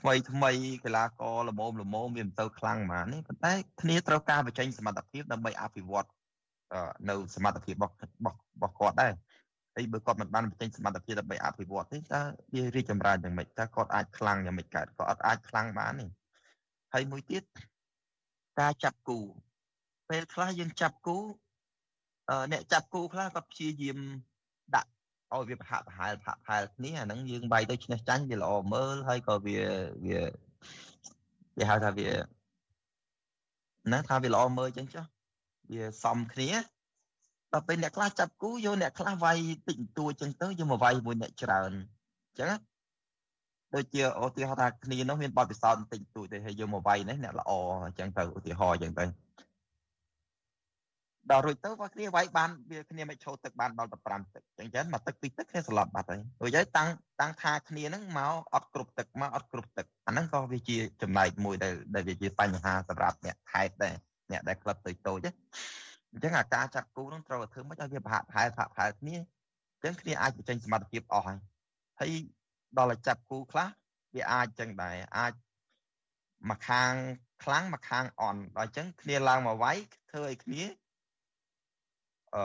Speaker 21: ថ្មីថ្មីកីឡាករល្មមល្មមវាមិនទៅខ្លាំងហ្មងនេះប៉ុន្តែគ្នាត្រូវការបញ្ចេញសមត្ថភាពដើម្បីអភិវឌ្ឍនៅសមត្ថភាពរបស់របស់គាត់ដែរហើយបើគាត់មិនបានបញ្ចេញសមត្ថភាពដើម្បីអភិវឌ្ឍទេតើវារីកចម្រើនយ៉ាងម៉េចតើគាត់អាចខ្លាំងយ៉ាងម៉េចកើតគាត់អត់អាចខ្លាំងបានទេហើយមួយទៀតការចាប់គូពេលខ្លះយើងចាប់គូ អ្នកចាប់គូខ្លះគាត់ព្យាយាមដាក់ឲ្យវាប្រហាក់ប្រហែលប្រហាក់ប្រហែលគ្នាអាហ្នឹងយើងបាយទៅឈ្នះចាញ់វាល្អមើលហើយក៏វាវាគេហៅថាវាណាថាវាល្អមើលអញ្ចឹងចុះវាសមគ្នាដល់ពេលអ្នកខ្លះចាប់គូយកអ្នកខ្លះវាយតិចតួចអញ្ចឹងទៅយកមកវាយមួយអ្នកច្រើនអញ្ចឹងដូចជាឧទាហរណ៍ថាគ្នានោះមានបទពិសោធន៍បន្តិចតួចទេហើយយកមកវាយនេះអ្នកល្អអញ្ចឹងទៅឧទាហរណ៍អញ្ចឹងទៅ ដល់រួចទៅបើគ្នាវាយបានវាគ្នាមិនឈោទឹកបានដល់15ទឹកអញ្ចឹងមកទឹកពីរទឹកគ្នាស្លាប់បាត់ហើយរួចហើយតាំងតាំងថាគ្នាហ្នឹងមកអត់គ្រប់ទឹកមកអត់គ្រប់ទឹកអាហ្នឹងក៏វាជាចំណែកមួយដែលដែលវាជាបញ្ហាសម្រាប់អ្នកខេតដែរអ្នកដែលក្លឹបតូចតូចអញ្ចឹងអាការចាត់គូហ្នឹងត្រូវតែធ្វើមិនឲ្យវាប្រហាក់ប្រហែលប្រហាក់ប្រហែលគ្នាអញ្ចឹងគ្នាអាចបញ្ចេញសមត្ថភាពអស់ហើយហើយដល់តែចាប់គូខ្លះវាអាចចឹងដែរអាចមកខាងខ្លាំងមកខាងអន់ដល់អញ្ចឹងគ្នាឡើងមកវាយធ្វើឲ្យគ្នា អឺ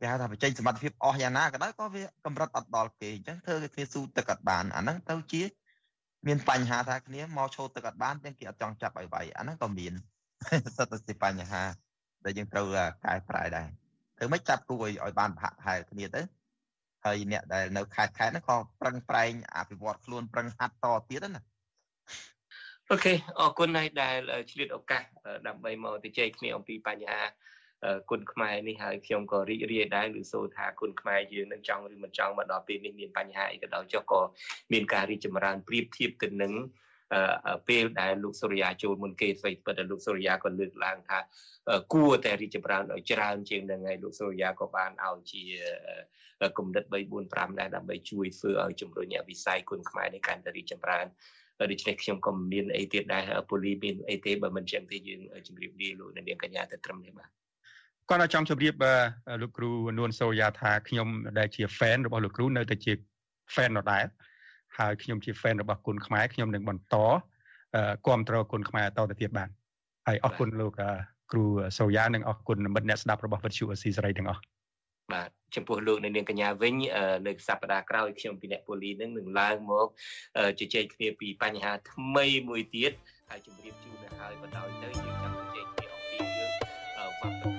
Speaker 21: គេហៅថាបញ្ចេញសមត្ថភាពអស់យ៉ាងណាក៏ដោយក៏វាកម្រិតអត់ដល់គេអញ្ចឹងធ្វើឲ្យគ្នាស៊ូទឹកអត់បានអាហ្នឹងទៅជាមានបញ្ហាថាគ្នាមកឈោទឹកអត់បានទាំងគេអត់ចង់ចាប់ឲ្យវាយអាហ្នឹងក៏មានសិតតែជាបញ្ហាដែលយើងត្រូវកែប្រែដែរធ្វើម៉េចចាប់គួរឲ្យបានប្រហាក់ប្រហែលគ្នាទៅហើយអ្នកដែលនៅខេត្តខេត្តហ្នឹងក៏ប្រឹងប្រែងអភិវឌ្ឍខ្លួនប្រឹងហាត់តទៀតណា
Speaker 20: អូខេអរគុណហើយដែលឆ្លៀតឱកាសដើម្បីមកទៅជែកគ្នាអំពីបញ្ហា គុណខ្មែរនេះហើយខ្ញុំក៏រីករាយដែរឬសូថាគុណខ្មែរយើងនឹងចង់ឬមិនចង់មកដល់ពេលនេះមានបញ្ហាអីក៏ដោយចុះក៏មានការរីកចម្រើនប្រៀបធៀបទៅនឹងពេលដែលលោកសូរិយាចូលមុនគេស្វ័យពិតលោកសូរិយាក៏លើកឡើងថាគួរតែរីកចម្រើនឲ្យច្រើនជាងនឹងហើយលោកសូរិយាក៏បានឲ្យជាគំនិត3 4 5ដែរដើម្បីជួយធ្វើឲ្យជំរុញវិស័យគុណខ្មែរនេះកាន់តែរីកចម្រើនដូច្នេះខ្ញុំក៏មានអីទៀតដែរពូលីមានអីទេបើមិនចឹងទេយើងជម្រាបលាលោកនាងកញ្ញាទៅត្រឹមនេះបាទ
Speaker 19: គាត់ចង់ជម្រាបលោកគ្រូនួនសូយ៉ាថាខ្ញុំដែលជា fan របស់លោកគ្រូនៅតែជា fan ដដែលហើយខ្ញុំជា fan របស់គុណខ្មែរខ្ញុំនឹងបន្តគ្រប់គ្រងគុណខ្មែរតទៅទៀតបានហើយអរគុណលោកគ្រូសូយ៉ានិងអរគុណមិត្តអ្នកស្ដាប់របស់វិទ្យុអស៊ីសេរីទាំងអស់
Speaker 20: បាទចំពោះលោកនៅនាងកញ្ញាវិញនៅសប្តាហ៍ក្រោយខ្ញុំពីអ្នកពូលីនឹងនឹងឡើងមកជជែកគ្នាពីបញ្ហាថ្មីមួយទៀតហើយជម្រាបជូនទៅហើយបណ្ដោយទៅយើងចង់ជជែកគ្នាអំពីរឿងវប្បធម៌